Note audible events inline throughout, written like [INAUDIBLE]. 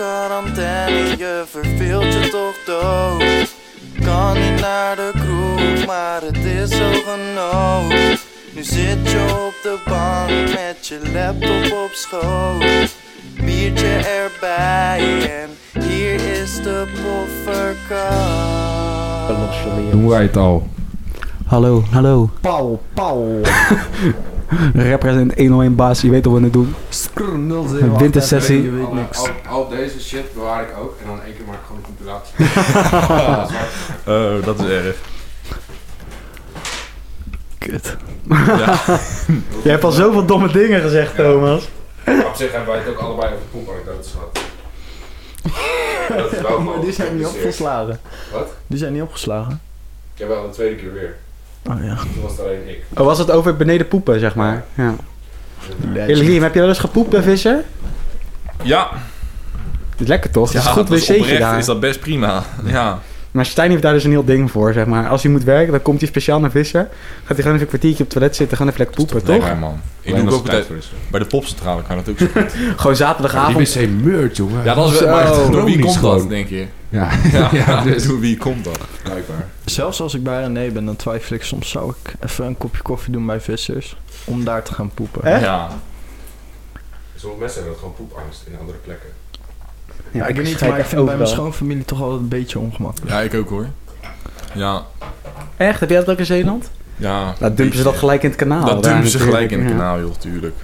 quarantaine, je verveelt je toch dood. Kan niet naar de kroeg, maar het is zo genoeg. Nu zit je op de bank met je laptop op schoot. Biertje erbij en hier is de pofferkast. Doen wij het al? Hallo, hallo. Pauw, pauw. [LAUGHS] [LAUGHS] Represent 101 baas, je weet wat we het doen. Een wintersessie. Je weet niks. Al, al deze shit bewaar ik ook en dan één keer maak ik gewoon een compilatie. [LAUGHS] [LAUGHS] Oh, dat is erg. Kut. Je hebt al zoveel domme dingen gezegd, Thomas. Op zich hebben wij het ook allebei over gehad. Dat is wel Maar die zijn niet opgeslagen. Wat? Die zijn niet opgeslagen. Jawel, de tweede keer weer. Oh ja. Toen was het alleen ik. Oh, was het over beneden poepen, zeg maar? Ja. Heb je wel eens gepoept bij vissen? Ja, Het is lekker toch? Het is ja goed dat is wc'tje oprecht daar. is dat best prima. Ja. Maar Stijn heeft daar dus een heel ding voor, zeg maar. Als hij moet werken, dan komt hij speciaal naar vissen. Gaat hij gewoon even een kwartiertje op het toilet zitten, gewoon even lekker poepen, toch? Nee, man. Ik doe ook altijd, bij de popcentrale kan dat ook zo goed. [LAUGHS] Gewoon Die zaterdagavond. wc meurt, jongen. Ja, dat is wel, maar door wie komt dat, denk je? Ja, [LAUGHS] Ja, ja, dus. door wie komt dat? Blijkbaar. Zelfs als ik bij René ben, dan twijfel ik soms zou ik even een kopje koffie doen bij vissers. Om daar te gaan poepen. Echt? Ja. Sommige mensen hebben dat gewoon poepangst in andere plekken. Ja, ik weet niet, maar ik vind bij mijn schoonfamilie toch altijd een beetje ongemakkelijk. ja, ik ook hoor. Ja, Echt? Heb jij dat ook in Zeeland? ja. Dan dumpen ze dat gelijk in het kanaal. Dat daar dumpen ze natuurlijk. gelijk in het kanaal, joh, tuurlijk.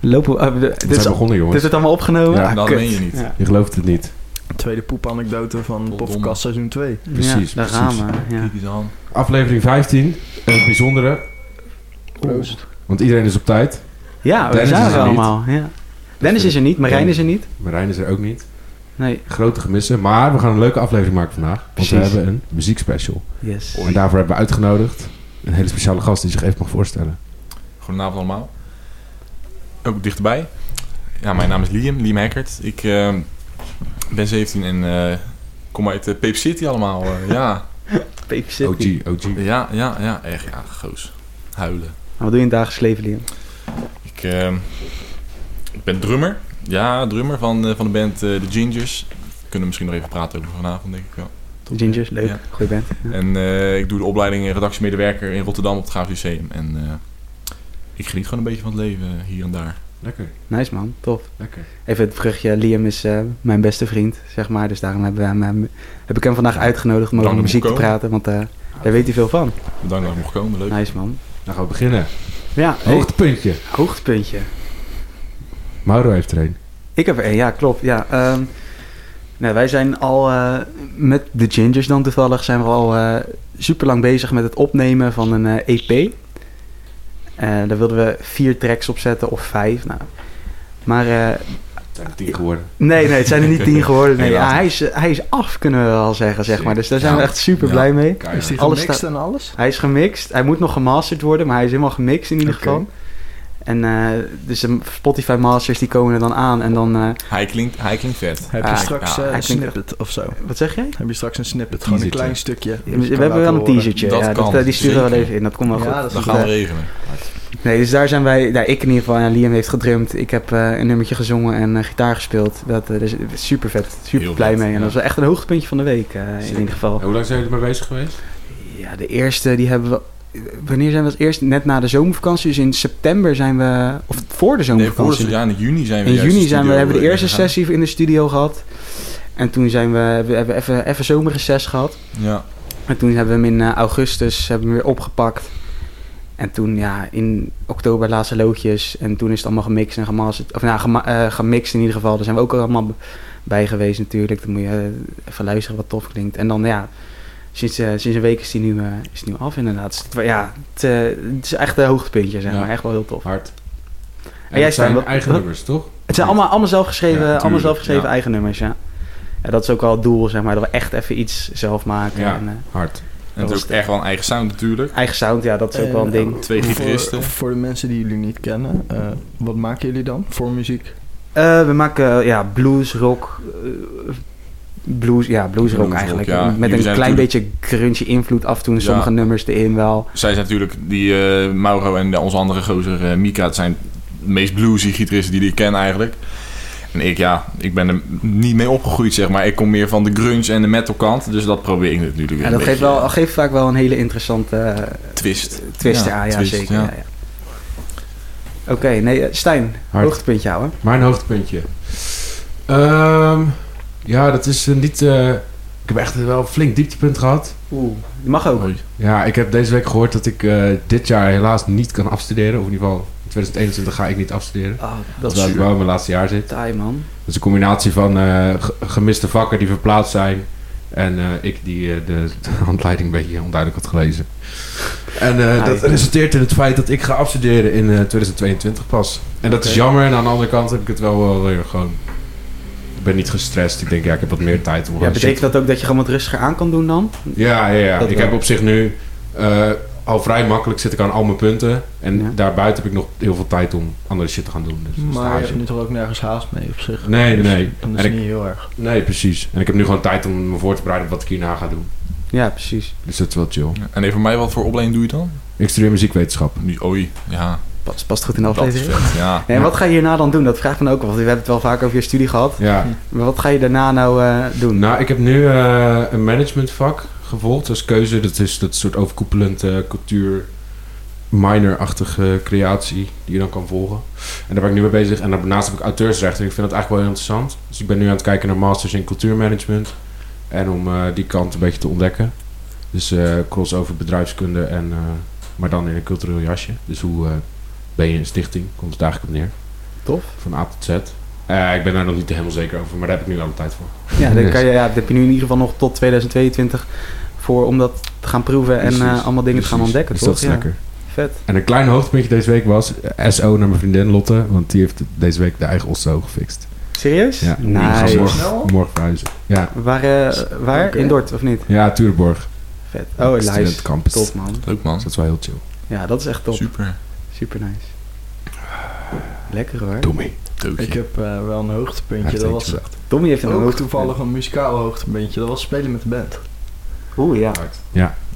Lopen We dit, is, zijn begonnen, dit jongens. is het allemaal opgenomen? Ja, Ah, dat kut. meen je niet. Ja, Je gelooft het niet. Tweede poepanekdote van. Podcast seizoen 2. Precies, ja, daar precies. gaan we. Aflevering 15. En het bijzondere, Proost. want iedereen is op tijd. Ja, we Dennis zijn er allemaal. Ja. Dennis is er niet, Marijn is er niet. Marijn is er ook niet. Nee. Grote gemissen. Maar we gaan een leuke aflevering maken vandaag. Want we hebben een muziekspecial. Yes. En daarvoor hebben we uitgenodigd een hele speciale gast die zich even mag voorstellen. Goedenavond allemaal. Ook dichterbij. Ja, mijn naam is Liam, Liam Hackert. Ik eh, ben 17 en eh, kom uit uh, Pape City allemaal. eh, ja. [LAUGHS] Paper City. OG, OG. ja, ja, ja, echt, ja, goos. Huilen. Wat doe je in het dagelijks leven, Liam? Ik, eh, ik ben drummer. Ja, drummer van, eh, van de band eh, The Gingers. We kunnen misschien nog even praten over vanavond, denk ik wel. Gingers, leuk. Ja. Goeie band. Ja. En eh, ik doe de opleiding redactiemedewerker in Rotterdam op het Graaf Lyceum. En eh, ik geniet gewoon een beetje van het leven hier en daar. Lekker, Nice man, tof. lekker. Even het brugje, Liam is eh, mijn beste vriend, zeg maar. Dus daarom hebben we hem, hem- heb ik hem vandaag uitgenodigd om over muziek te praten. Want eh, daar weet hij veel van. Bedankt dat ik mocht komen, leuk. Nice man. Dan gaan we beginnen. Ja, Hoogtepuntje. hoogtepuntje. Mauro heeft er een. Ik heb er één, ja, klopt. Ja, ehm, nou, wij zijn al eh, met de Gingers dan toevallig zijn we al eh, super lang bezig met het opnemen van een eh, EP. Eh, daar wilden we vier tracks op zetten of vijf. Nou, maar eh, Zijn er tien geworden. nee, nee, het zijn er niet tien geworden. Nee, [LAUGHS] ja, niet. hij, is, hij is af, kunnen we wel zeggen, zeg maar. Dus daar zijn Ja. we echt super Ja. blij mee. Is Alles gemixt en alles? Hij is gemixt. Hij moet nog gemasterd worden, maar hij is helemaal gemixt in ieder geval. En eh, dus de Spotify masters die komen er dan aan. En dan, eh, Hij klinkt, hij klinkt vet. Heb je Ah, straks ja, eh, een klinkt snippet of zo? wat zeg jij? Heb je straks een snippet? Gewoon een klein stukje. We, je hebben wel een teasertje. Dat ja, kan, dat, eh, die sturen we wel even in. Dat komt wel Ja, goed. dat is gaan we eh, regelen. Nee, dus daar zijn wij, nou, ik in ieder geval, ja, Liam heeft gedrumd. Ik heb eh, een nummertje gezongen en eh, gitaar gespeeld. Dat eh, dus, super vet, super Heel blij vet, mee. En ja. dat was echt een hoogtepuntje van de week eh, in ieder geval. En hoe lang zijn jullie ermee bezig geweest? Ja, de eerste die hebben we. Wanneer zijn we als eerst? Net na de zomervakantie. Dus in september zijn we. Of voor de Nee, voor zomervakantie. de, ja, in juni zijn we in juni zijn we, hebben we de eerste sessie in de studio gehad. En toen zijn we, hebben we hebben even, even zomerreces gehad. Ja, En toen hebben we hem in eh, augustus hebben we hem weer opgepakt. En toen ja, in oktober laatste loodjes. En toen is het allemaal gemixt en gemasterd. Of nou, gema- eh, gemixt in ieder geval. Daar zijn we ook allemaal bij geweest natuurlijk. Dan moet je eh, even luisteren wat tof klinkt. En dan ja, sinds, eh, sinds een week is die nu, eh, is die nu af inderdaad. Dus het, ja, het, eh, het is echt een hoogtepuntje zeg Ja. maar. Echt wel heel tof. Hard. En, jij, het zijn wat- eigen wat- nummers, toch? Het zijn allemaal, allemaal zelfgeschreven, Ja, allemaal zelfgeschreven ja. eigen nummers, ja. ja. Dat is ook wel het doel, zeg maar. Dat we echt even iets zelf maken. Ja. En, eh, Hard. en het is ook echt wel een eigen sound natuurlijk. eigen sound, ja, dat is ook En, wel een ding. Twee voor- gitaristen. Voor, de mensen die jullie niet kennen, eh, wat maken jullie dan voor muziek? Eh, we maken ja, blues, rock. Blues, ja, blues rock Bluesrock, eigenlijk. ja. Met Jullie een klein natuurlijk- beetje grunge invloed af en toe in Ja. sommige nummers erin wel. Zij zijn natuurlijk, die eh, Mauro en de- onze andere gozer eh, Mika, het zijn de meest bluesy gitaristen die ik ken eigenlijk. En ik, ja, ik ben er niet mee opgegroeid, zeg maar. Ik kom meer van de grunge en de metal kant. Dus dat probeer ik natuurlijk Ja, een dat geeft, beetje, wel, eh, geeft vaak wel een hele interessante twist. twist. Ja, Ja, ja, twist, zeker. ja. Ja. Ja, Oké, nee, Stijn, Hard. hoogtepuntje houden. Mijn hoogtepuntje. Ehm, ja, dat is eh, niet... eh, ik heb echt wel een flink dieptepunt gehad. Oeh, die mag ook. Ja, ik heb deze week gehoord dat ik eh, dit jaar helaas niet kan afstuderen. Of in ieder geval in 2021 ga ik niet afstuderen. Oh, dat terwijl ik wel in mijn laatste jaar zit. taai, man. Dat is een combinatie van ge- gemiste vakken die verplaatst zijn. En eh, ik die de, de handleiding een beetje onduidelijk had gelezen. En eh, Ah, dat ja. resulteert in het feit dat ik ga afstuderen in eh, 2022 pas. En dat is jammer. En aan de andere kant heb ik het wel wel weer gewoon... Ik ben niet gestrest. Ik denk, ja, ik heb wat meer tijd om Ja, betekent dat ook dat je gewoon wat rustiger aan kan doen dan? ja, ja, ja. Dat ik wel. heb op zich nu eh, al vrij makkelijk zit ik aan al mijn punten. En Ja. daarbuiten heb ik nog heel veel tijd om andere shit te gaan doen. Dus Maar je stage. hebt nu toch ook nergens haast mee op zich? Nee, nee, Dus nee. Dan is En het ik- niet heel erg. Nee, precies. En ik heb nu gewoon tijd om me voor te bereiden op wat ik hierna ga doen. Ja, precies. Dus dat is wel chill. En even mij, wat voor opleiding doe je dan? Ik studeer muziekwetenschap. Oei, ja. Pas, past goed in de aflevering. ja. [LAUGHS] En wat ga je hierna dan doen? Dat vraagt me ook wel. Want we hebben het wel vaak over je studie gehad. Ja. Maar wat ga je daarna nou eh, doen? Nou, ik heb nu eh, een managementvak gevolgd als keuze. Dat is dat soort overkoepelend eh, cultuur minor-achtige creatie die je dan kan volgen. En daar ben ik nu mee bezig. En daarnaast heb ik auteursrecht. En ik vind dat eigenlijk wel heel interessant. Dus ik ben nu aan het kijken naar masters in cultuurmanagement. En om die kant een beetje te ontdekken. Dus eh crossover bedrijfskunde en... maar dan in een cultureel jasje. Dus hoe ben je een stichting? Komt het eigenlijk op neer. Tof. Van A tot Z. Eh, ik ben daar nog niet helemaal zeker over. Maar daar heb ik nu al de tijd voor. Ja, dan kan je, ja, dan heb je nu in ieder geval nog tot 2022 voor om dat te gaan proeven en Precies. eh, allemaal dingen te gaan ontdekken, Dus toch? dat is Ja, lekker. vet. En een klein hoogtepuntje deze week was eh, SO naar mijn vriendin Lotte. Want die heeft deze week de eigen Osso gefixt. Serieus? Ja, die Nice. morgen, morgen verhuizen. Ja, Waar, waar? In Dort, of niet? ja Turenborg. Vet. Oh, nice. Top, man. Leuk man. Dus dat is wel heel chill. Ja, dat is echt top. Super. Super nice. Lekker hoor. Mee. Ik heb eh, wel een hoogtepuntje. Dat was. Tommy heeft een ook hoogtepunt. toevallig een muzikaal hoogtepuntje. Dat was spelen met de band. Oeh, ja.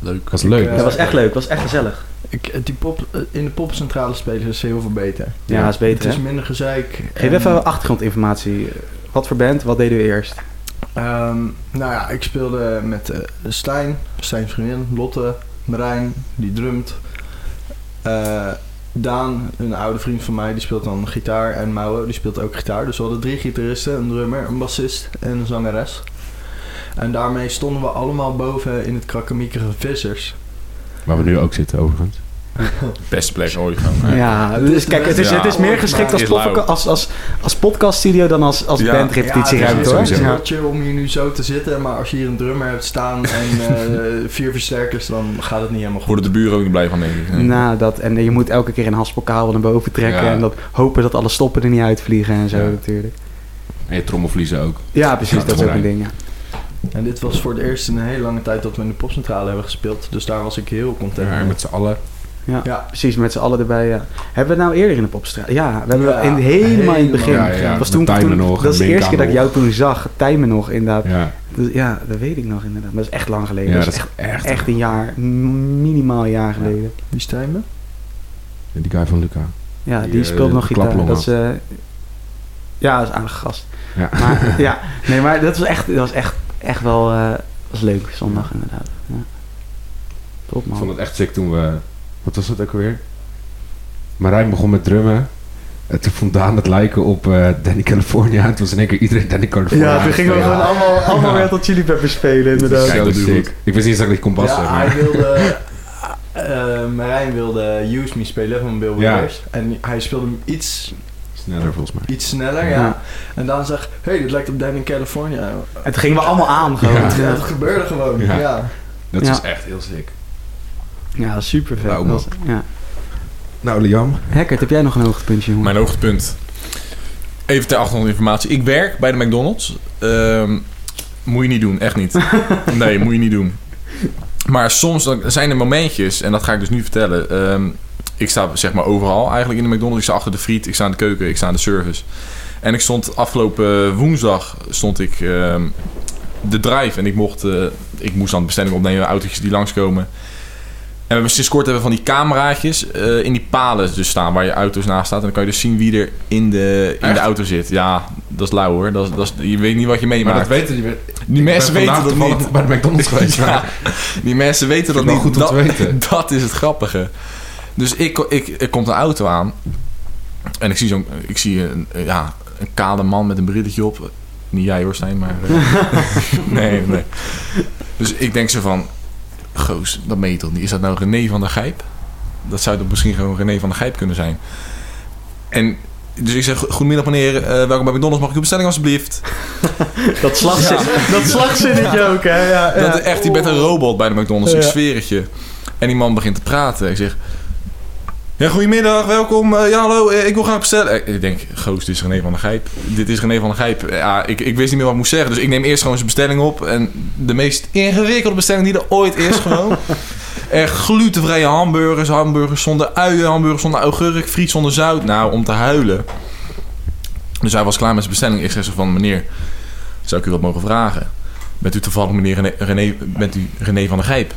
Leuk. Dat was leuk. eh, Dat was echt leuk. Dat was echt gezellig. Ik, eh, die pop, eh, in de popcentrale spelen is heel veel beter. Ja, is beter, Het is minder gezeik. Geef en, even achtergrondinformatie. Wat voor band? Wat deden we eerst? ehm, nou ja, ik speelde met eh, Stijn, Stijn's vriendin, Lotte, Marijn, die drumt. Eh, Daan, een oude vriend van mij, die speelt dan gitaar. En Mouwe, die speelt ook gitaar. Dus we hadden drie gitaristen, een drummer, een bassist en een zangeres. En daarmee stonden we allemaal boven in het krakkemiekere Vissers. Waar we nu ook zitten overigens. [LAUGHS] Beste plek ooit gewoon. Ja, dus kijk, het is, Ja. het is meer geschikt als, podca- als, als, als podcaststudio dan als, als Ja. bandrepetitieruimte ja, hoor. het is heel chill om hier nu zo te zitten, maar als je hier een drummer hebt staan en [LAUGHS] eh, vier versterkers, dan gaat het niet helemaal goed. Worden de buren ook niet blij van, denk ik. Nee. Nou, dat, en je moet elke keer een haspelkabel naar boven trekken. Ja. En dat, hopen dat alle stoppen er niet uitvliegen en zo Ja. natuurlijk. En je trommelvliezen ook. Ja, precies. Ja, dat is ook een ding. Ja. En dit was voor het eerst in een hele lange tijd dat we in de popcentrale hebben gespeeld, dus daar was ik heel content Ja, mee. met z'n allen. Ja, Ja. precies. Met z'n allen erbij. Ja. Hebben we het nou eerder in de popstraat? Ja, we hebben Ja, in, helemaal in het begin. Ja, was toen, Tijmen toen- nog, dat is de eerste keer dat ik jou toen zag. Tijmen nog, inderdaad. Ja, Dus ja, dat weet ik nog inderdaad. Maar dat is echt lang geleden. ja dat dat is is echt, echt... echt een jaar, minimaal een jaar geleden. Wie staan me? En die guy van Luca. Ja, die, Die, eh, speelt nog gitaar. Dat is, eh, ja, dat is aardige gast. Ja. Maar, [LAUGHS] ja, nee, maar dat was echt, dat was echt, echt wel eh, was leuk, zondag inderdaad. Ja. Top Ik man. vond het echt sick toen we... Wat was het ook alweer? Marijn begon met drummen. En toen vond Daan het lijken op eh, Danny California. En toen was in één keer iedereen Danny California. Ja, toen het gingen we gewoon allemaal, allemaal weer tot Chili Peppers spelen inderdaad. Kijk, dat je sick. Ik wist niet eens dat ik kon bassen. ja, maar... hij wilde... eh Marijn wilde Use Me spelen van Bill Ja. Withers. En hij speelde hem iets, Sneller volgens mij. iets sneller, ja. Ja. En dan zag hé, hey, dit lijkt op Dan in California. En toen gingen we allemaal aan gewoon. Ja. Het gebeurde gewoon, Ja. ja. Dat Ja. is echt heel sick. Super vet. Nou, Dat was- ja. Nou, Liam. Hackert, heb jij nog een hoogtepuntje, jongen? Mijn hoogtepunt. Even ter achtergrondinformatie. Ik werk bij de McDonald's. Ehm, moet je niet doen, echt niet. [LAUGHS] Nee, moet je niet doen. Maar soms dan zijn er momentjes, en dat ga ik dus nu vertellen. Ehm, ik sta zeg maar overal eigenlijk in de McDonald's. Ik sta achter de friet, ik sta in de keuken, ik sta in de service. En ik stond afgelopen woensdag stond ik ehm, de drive en ik mocht, eh, ik moest dan bestelling opnemen, autootjes die langskomen. We hebben sinds kort hebben van die cameraatjes eh, in die palen dus staan waar je auto's naast staat. En dan kan je dus zien wie er in de, in Echt? de auto zit. Ja, dat is lauw hoor. Dat dat is, je weet niet wat je Maar meemaakt. dat weten die, die mensen weten dat niet. bij de McDonald's [LAUGHS] geweest. Ja, maar- die mensen weten dat niet. goed om dat, te weten. [LAUGHS] dat is het grappige. Dus ik, ik, er komt een auto aan. En ik zie, zo'n, ik zie een, ja, een kale man met een brilletje op. Niet jij hoor, Stijn, maar... eh, [LAUGHS] nee, nee. Dus ik denk zo van... Goos, dat meet toch niet? Is dat nou René van der Gijp? Dat zou toch misschien gewoon René van der Gijp kunnen zijn? En... Dus ik zeg, goedemiddag meneer, eh, welkom bij McDonald's, mag ik uw bestelling alsjeblieft? [LAUGHS] Dat, slagzin, dat slagzinnetje ook, hè? Ja. Dat echt, je bent een robot bij de McDonald's, ik zweer het je. En die man begint te praten. Ik zeg... Ja, goedemiddag, welkom. Eh, ja, hallo, eh, ik wil graag bestellen. Eh, Ik denk, goos, dit is René van der Gijp. Dit is René van der Gijp. Ja, ik, ik wist niet meer wat ik moest zeggen. Dus ik neem eerst gewoon zijn bestelling op. En de meest ingewikkelde bestelling die er ooit is gewoon. [LAUGHS] Echt glutenvrije hamburgers, hamburgers zonder uien, hamburgers zonder augurk, friet zonder zout. Nou, om te huilen. Dus hij was klaar met zijn bestelling. Ik zeg zo van, meneer, zou ik u wat mogen vragen? Bent u toevallig meneer René, René, bent u René van der Gijp?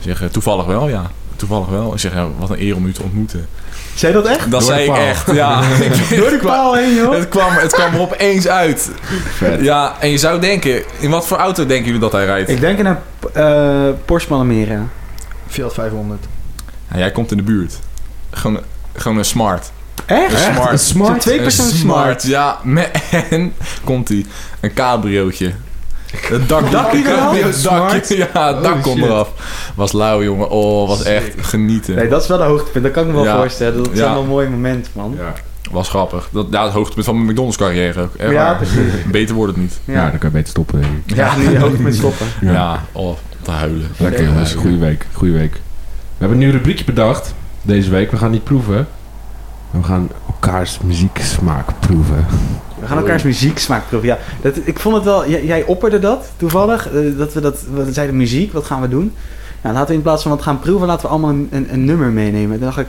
Ik zeg, toevallig wel, ja. Toevallig wel. Ik zeg, ja, wat een eer om u te ontmoeten. Zei dat echt? Dat Door zei ik echt, ja. [LAUGHS] Ik- Door de [LAUGHS] paal heen, joh. het, kwam, het kwam er opeens uit. Vet. Ja, en je zou denken, in wat voor auto denken jullie dat hij rijdt? Ik denk in een eh Porsche Panamera. Fiat 500. Ja, jij komt in de buurt. Gewoon, gewoon een smart. Echt? Een smart. Een smart? Twee persoon Een smart. Ja, met, [LAUGHS] en komt hij een cabriootje. Het dak, eraf? het dakje, ja, het dak shit. eraf. Was lauw, jongen. Oh, was echt genieten. Nee, dat is wel een hoogtepunt. Dat kan ik me wel Ja. voorstellen. Dat Ja. zijn wel mooie momenten, man. Ja. Was grappig. Dat, ja, het hoogtepunt van mijn McDonald's carrière ook. Echt Ja, precies. Beter wordt het niet. Ja. Ja, dan kan je beter stoppen. denk ik. ja nu je hoogtepunt stoppen. [LAUGHS] Ja, oh, om te huilen. Lekker jongens, goede week, goede week. We hebben een nieuw rubriekje bedacht deze week. We gaan niet proeven. We gaan elkaars muzieksmaak proeven. We gaan elkaars muzieksmaak proeven. Ja, dat, ik vond het wel... Jij, jij opperde dat toevallig. eh, dat we dat... We zeiden muziek, wat gaan we doen? Nou, laten we in plaats van wat gaan proeven... laten we allemaal een, een, een nummer meenemen. Toen dacht ik...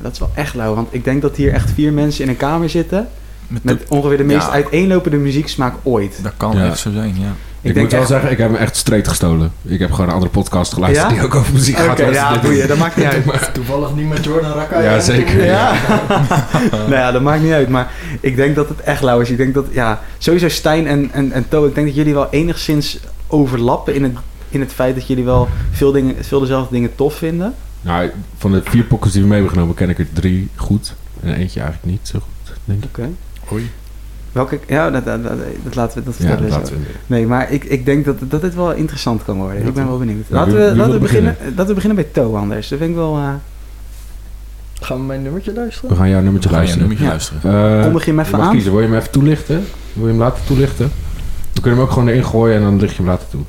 Dat is wel echt lauw. Want ik denk dat hier echt vier mensen in een kamer zitten... Met met ongeveer de meest Ja. uiteenlopende muzieksmaak ooit. Dat kan Ja. echt zo zijn, ja. Ik, moet wel echt- zeggen, ik heb hem echt streed gestolen. Ik heb gewoon een andere podcast geluisterd Ja? die ook over muziek gaat. Oké, ja, boeien. Dat maakt niet [LAUGHS] uit. Toevallig niet met Jordan Rakai. Ja, zeker. [LAUGHS] Ja. nou ja, dat maakt niet uit. Maar ik denk dat het echt lauw is. Ik denk dat, ja, sowieso Stijn en, en, en To, ik denk dat jullie wel enigszins overlappen in het, in het feit dat jullie wel veel, dingen, veel dezelfde dingen tof vinden. Nou, van de vier pokkers die we mee hebben genomen, ken ik er drie goed. En eentje eigenlijk niet zo goed, denk ik. Oké. Oei. Welke, ja, dat, dat, dat, dat laten we dat vertellen we we. Nee, maar ik, ik denk dat, dat dit wel interessant kan worden. Ja, ik ben wel benieuwd. Ja, laten wie- we, wie laten we, beginnen, beginnen? laten we beginnen bij To anders. Dat vind ik wel... eh Gaan we mijn nummertje We luisteren? gaan jouw nummertje We gaan luisteren. nummertje Ja. luisteren. Eh, kondig je hem even aan. kiezen. Wil je hem even toelichten? Wil je hem laten toelichten? We kunnen hem ook gewoon erin gooien en dan licht je hem later toe.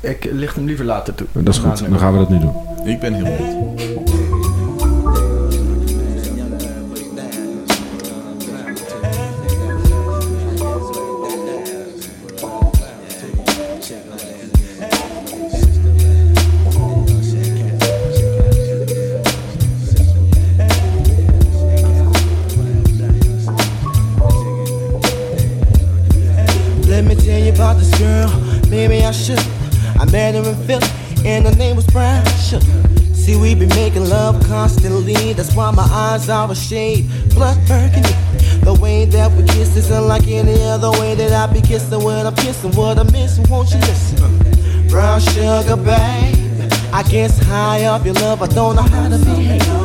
Ik licht hem liever later toe. Dat is goed, dan gaan we dat nu doen. Ik ben heel benieuwd. Her in Philly, and her name was Brown Sugar. See, we be making love constantly, that's why my eyes are a shade blood burgundy. The way that we kiss is unlike any other way that I be kissing when I'm kissing. What I'm missing, won't you listen? Brown sugar, babe. I guess high off your love, I don't know how to behave.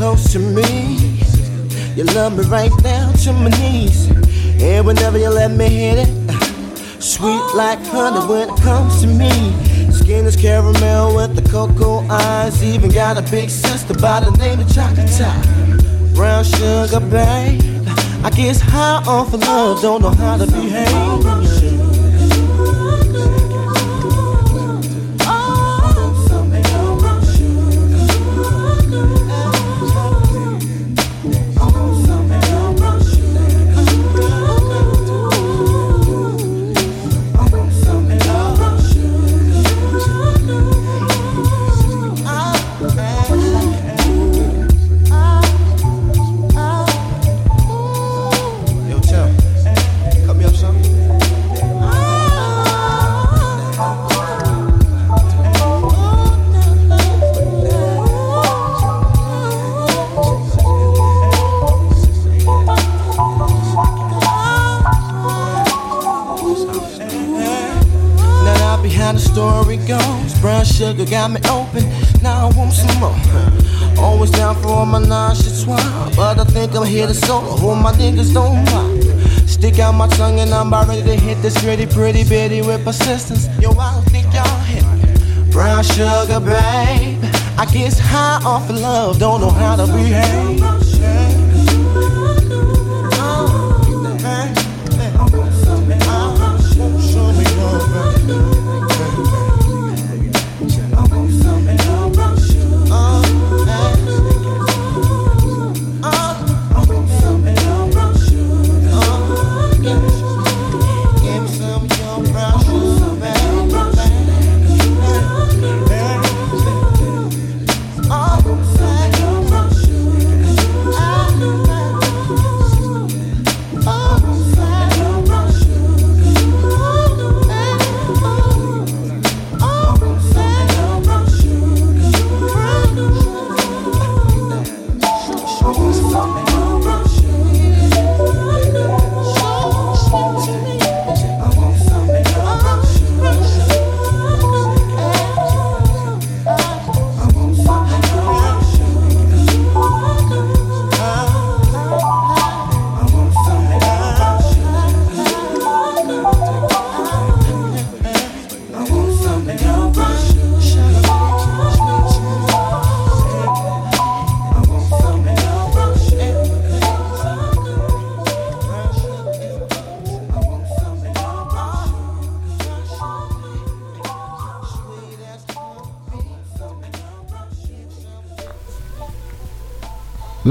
Close to me, you love me right down to my knees. And whenever you let me hit it, uh, sweet like honey when it comes to me. Skin is caramel with the cocoa eyes. Even got a big sister by the name of Chocolate Brown sugar, babe. I guess high off of love, don't know how to behave. Got me open. Now I want some more. Always down for all my swab. But I think I'm here to solo. Who my niggas don't mind. Stick out my tongue and I'm about ready to hit this gritty, pretty bitty with persistence. Yo, I don't think y'all hit me. Brown sugar, babe. I guess high off of love, don't know how to behave.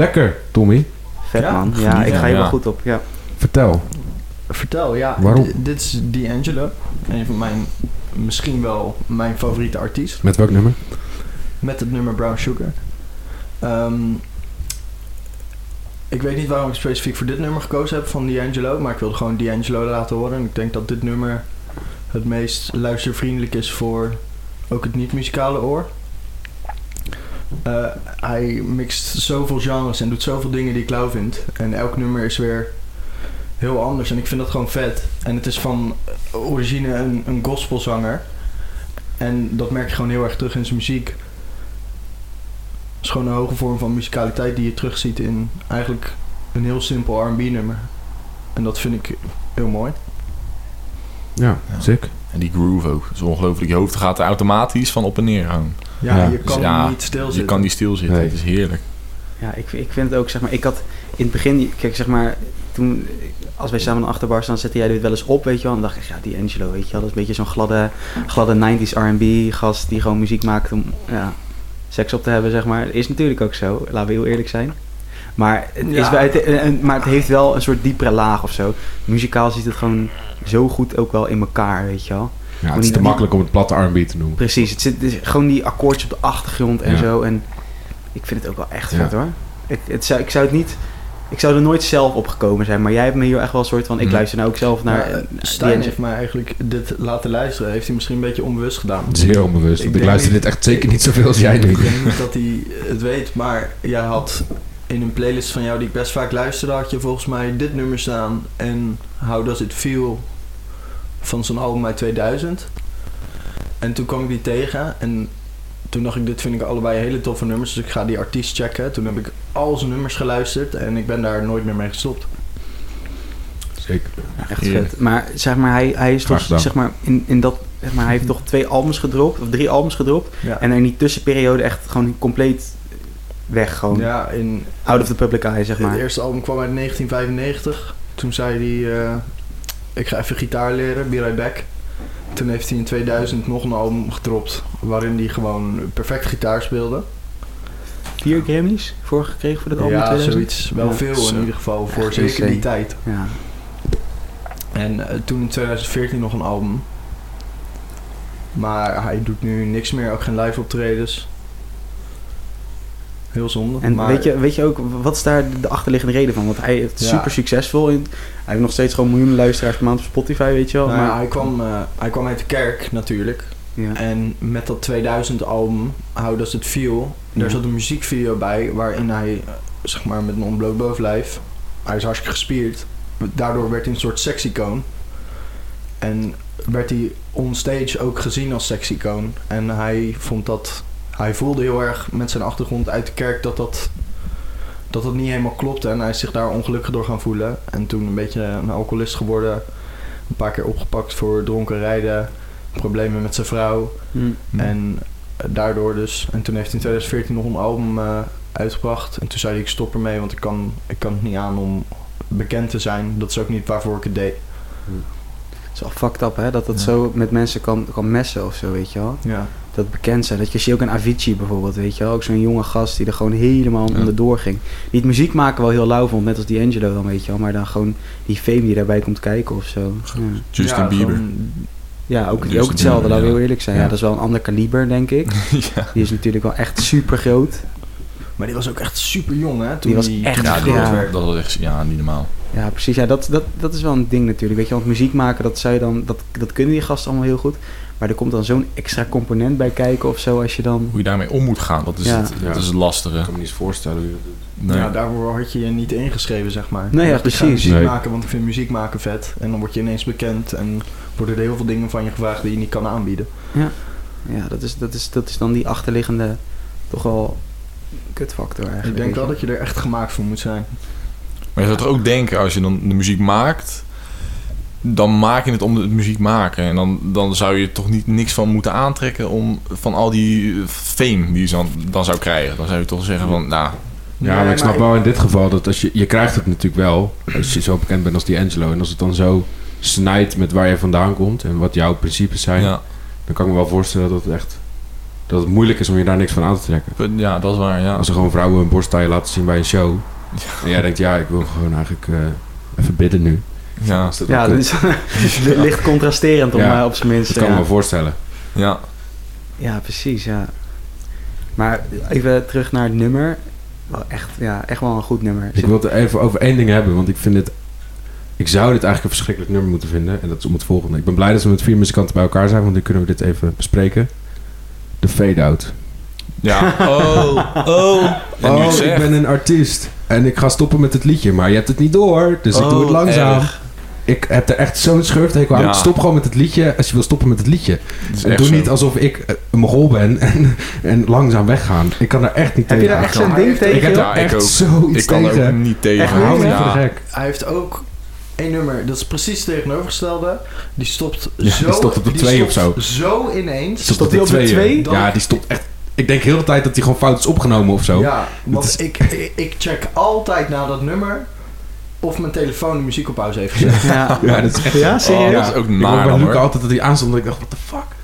Lekker, Tommy. Vet Ja, man. Ja, ik ga hier wel Ja. goed op. Ja. Vertel. Vertel, ja. Waarom? d- Dit is D'Angelo. Een van mijn, misschien wel mijn favoriete artiest. Met welk nummer? Met het nummer Brown Sugar. Ehm, ik weet niet waarom ik specifiek voor dit nummer gekozen heb van D'Angelo. Maar ik wilde gewoon D'Angelo laten horen. En ik denk dat dit nummer het meest luistervriendelijk is voor ook het niet-muzikale oor. Hij mixt zoveel genres en doet zoveel dingen die ik lauw vind. En elk nummer is weer heel anders. En ik vind dat gewoon vet. En het is van origine een, een gospelzanger. En dat merk je gewoon heel erg terug in zijn muziek. Het is gewoon een hoge vorm van muzikaliteit die je terugziet in eigenlijk een heel simpel R&B nummer. En dat vind ik heel mooi. Ja, Ja. sick. En die groove ook. Dat is ongelooflijk. Je hoofd gaat er automatisch van op en neer gaan. Ja, Ja, je Dus kan ja, niet stilzitten. Je kan niet stilzitten. Nee. Het is heerlijk. Ja, ik, ik vind het ook, zeg maar, ik had in het begin, kijk, zeg maar, toen, als wij samen een achterbar staan, zette jij dit wel eens op, weet je wel. En dan dacht ik, ja, die Angelo, weet je wel, dat is een beetje zo'n gladde, gladde 90s R&B gast die gewoon muziek maakt om, ja, seks op te hebben, zeg maar. Is natuurlijk ook zo, laten we heel eerlijk zijn. Maar het, is Ja. wel, het, eh, maar het heeft wel een soort diepere laag of zo. Muzikaal zit het gewoon zo goed ook wel in elkaar, weet je wel. Ja, het is te makkelijk om het platte R&B te noemen. Precies, het zit het is gewoon die akkoordjes op de achtergrond en Ja. zo. En ik vind het ook wel echt Ja. vet hoor. Ik, het zou, ik zou het niet. Ik zou er nooit zelf op gekomen zijn, maar jij hebt me hier echt wel een soort van. Ik Mhm. luister nou ook zelf naar. Maar, eh, eh, die Stijn heeft mij eigenlijk dit laten luisteren. Heeft hij misschien een beetje onbewust gedaan. Zeer onbewust. Want ik denk luister niet- dit echt zeker niet zoveel als jij nu. Ik denk niet dat hij het weet, maar jij had in een playlist van jou die ik best vaak luisterde, had je volgens mij dit nummer staan en How Does It Feel van zo'n album uit 2000. En toen kwam ik die tegen en toen dacht ik, dit vind ik allebei hele toffe nummers, dus ik ga die artiest checken. Toen heb ik al zijn nummers geluisterd en ik ben daar nooit meer mee gestopt. Zeker. echt vet. Maar zeg maar, hij, hij is toch, zeg maar, in, in dat. Zeg maar, hij heeft toch twee albums gedropt, of drie albums gedropt. Ja, En in die tussenperiode echt gewoon compleet weg. Gewoon ja in out of the public eye, zeg maar. Het eerste album kwam uit 1995. Toen zei hij, eh, ik ga even gitaar leren, be right back. Toen heeft hij in 2000 nog een album gedropt waarin hij gewoon perfect gitaar speelde. Vier Grammys voor gekregen voor dat album ja, 2000? zoiets. Wel Ja. veel Zo. in ieder geval, voor Echt zeker die tijd. Ja. En eh, toen in 2014 nog een album. Maar hij doet nu niks meer, ook geen live optredens. Heel zonde. En maar weet, je, weet je ook, wat is daar de achterliggende reden van? Want hij is Ja. super succesvol. In, hij heeft nog steeds gewoon miljoenen luisteraars per maand op Spotify, weet je wel. nou ja, maar, hij, kwam, eh, hij kwam uit de kerk natuurlijk. ja. En met dat 2000 album, How Does It Feel, daar zat een muziekvideo bij waarin hij, eh, zeg maar met een ontbloot bovenlijf, hij is hartstikke gespierd. Daardoor werd hij een soort seksicoon. En werd hij onstage ook gezien als seksicoon. En hij vond dat... Hij voelde heel erg met zijn achtergrond uit de kerk dat dat, dat dat niet helemaal klopte. En hij is zich daar ongelukkig door gaan voelen. En toen een beetje een alcoholist geworden. Een paar keer opgepakt voor dronken rijden. Problemen met zijn vrouw. Hm. Hm. En daardoor dus. En toen heeft hij in 2014 nog een album eh, uitgebracht. En toen zei hij, ik stop ermee, want ik kan, ik kan het niet aan om bekend te zijn. Dat is ook niet waarvoor ik het deed. Het is wel fucked up, hè? Dat dat Ja. zo met mensen kan, kan messen of zo, weet je wel. Ja. Dat bekend zijn. Dat je ziet ook een Avicii bijvoorbeeld, weet je wel. Ook zo'n jonge gast die er gewoon helemaal Ja. onderdoor ging. Die het muziek maken wel heel lauw vond, net als D'Angelo dan, weet je wel. Maar dan gewoon die fame die daarbij komt kijken of zo. Ja, Justin Ja, Bieber. gewoon- ja ook, Justin ook hetzelfde, laten we heel eerlijk zijn. Ja. Ja. dat is wel een ander kaliber, denk ik. [LAUGHS] ja. Die is natuurlijk wel echt super groot. Maar die was ook echt super jong, hè? Toen Die was hij- echt Ja, groot ja. werd. dat was echt ja, niet normaal. Ja, precies. Ja, dat, dat, dat is wel een ding natuurlijk. Weet je, want muziek maken, dat, zou je dan, dat, dat kunnen die gasten allemaal heel goed. Maar er komt dan zo'n extra component bij kijken of zo als je dan... Hoe je daarmee om moet gaan, dat is, Ja. het, dat is het lastige. Ik kan me niet eens voorstellen hoe je dat doet. Nee. Ja, daarvoor had je je niet ingeschreven, zeg maar. Nee, ja, precies. muziek Nee. maken, want ik vind muziek maken vet. En dan word je ineens bekend en worden er heel veel dingen van je gevraagd die je niet kan aanbieden. Ja, dat is, dat is, dat is dan die achterliggende toch wel kutfactor eigenlijk. ik denk wel dat je er echt gemaakt voor moet zijn. Maar je zou toch ook denken, als je dan de muziek maakt, dan maak je het om de muziek maken. En dan, dan zou je toch niet niks van moeten aantrekken om van al die eh, fame die je dan, dan zou krijgen. Dan zou je toch zeggen van, nou, Ja, maar ik snap wel in dit geval dat als je... Je krijgt het natuurlijk wel als je zo bekend bent als die Angelo. En als het dan zo snijdt met waar je vandaan komt en wat jouw principes zijn... ja, dan kan ik me wel voorstellen dat het echt... Dat het moeilijk is om je daar niks van aan te trekken. ja, dat is waar, ja. Als er gewoon vrouwen een borsttaille laten zien bij een show... En jij denkt, ja, ik wil gewoon eigenlijk eh, even bidden nu. Ja, dat Ja, is [LAUGHS] licht contrasterend om, Ja, op zijn minst. Dat kan ik me voorstellen. ja. ja, precies, ja. Maar even terug naar het nummer. Wel echt, ja, echt wel een goed nummer. Ik wil het even over één ding hebben, want ik vind dit... Ik zou dit eigenlijk een verschrikkelijk nummer moeten vinden. En dat is om het volgende. Ik ben blij dat we met vier muzikanten bij elkaar zijn, want dan kunnen we dit even bespreken. De fade-out. Ja. Oh, oh. [LAUGHS] En nu oh, ik ben een artiest. En ik ga stoppen met het liedje, maar je hebt het niet door. Dus ik doe het Oh, langzaam. erg. Ik heb er echt zo'n schurftekel aan. Ja. Stop gewoon met het liedje als je wil stoppen met het liedje. En echt doe zo. niet alsof ik eh, een mogol ben [LAUGHS] en, en langzaam weggaan. Ik kan er echt niet Heb je tegen. daar echt zo'n ding tegen? ik heb? Ja, ik echt ook. zoiets Ik kan er tegen. ook niet tegen. Echt ja. Hij heeft ook één nummer, dat is precies het tegenovergestelde. Die stopt Ja, zo... die stopt op de twee of stopt Zo ineens. Stopt Stopt die op de twee? Dan- Ja, die stopt echt. Ik denk heel de tijd dat hij gewoon fout is opgenomen of zo. Ja, want is- ik, ik, ik check altijd na dat nummer of mijn telefoon de muziek op pauze heeft gezet. [LAUGHS] Ja, Ja, dat is echt. Ja, Oh, serieus? dat is ook Ik hoor naar bij dan, Luca altijd dat hij aanstond. Dat ik dacht, what the fuck?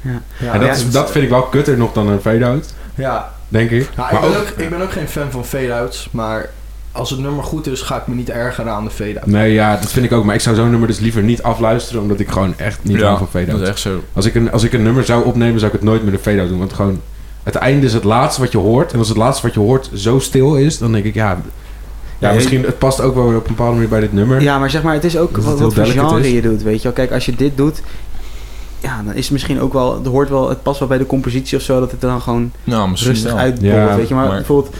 Ja, en dat, ja, is, dat vind ik wel kutter nog dan een fade-out, Ja, denk ik. Ja, ik, maar ben ook, ook, ik ben ook geen fan van fade-outs, maar als het nummer goed is, ga ik me niet ergeren aan de fade-out. Nee, ja, dat vind ik ook. Maar ik zou zo'n nummer dus liever niet afluisteren, omdat ik gewoon echt niet hou van dat is fade-out. echt zo. Als ik, een, als ik een nummer zou opnemen, zou ik het nooit met een fade-out doen. Want gewoon, het einde is het laatste wat je hoort. En als het laatste wat je hoort zo stil is, dan denk ik, ja... Ja, misschien, het past ook wel weer op een bepaalde manier bij dit nummer. Ja, maar zeg maar, het is ook wat, wat voor genre is. je doet, weet je wel. Kijk, als je dit doet, ja, dan is het misschien ook wel, het hoort wel, het past wel bij de compositie of zo, dat het er dan gewoon Nou, misschien rustig wel. uitbollet, Ja, weet je. Maar, maar- bijvoorbeeld,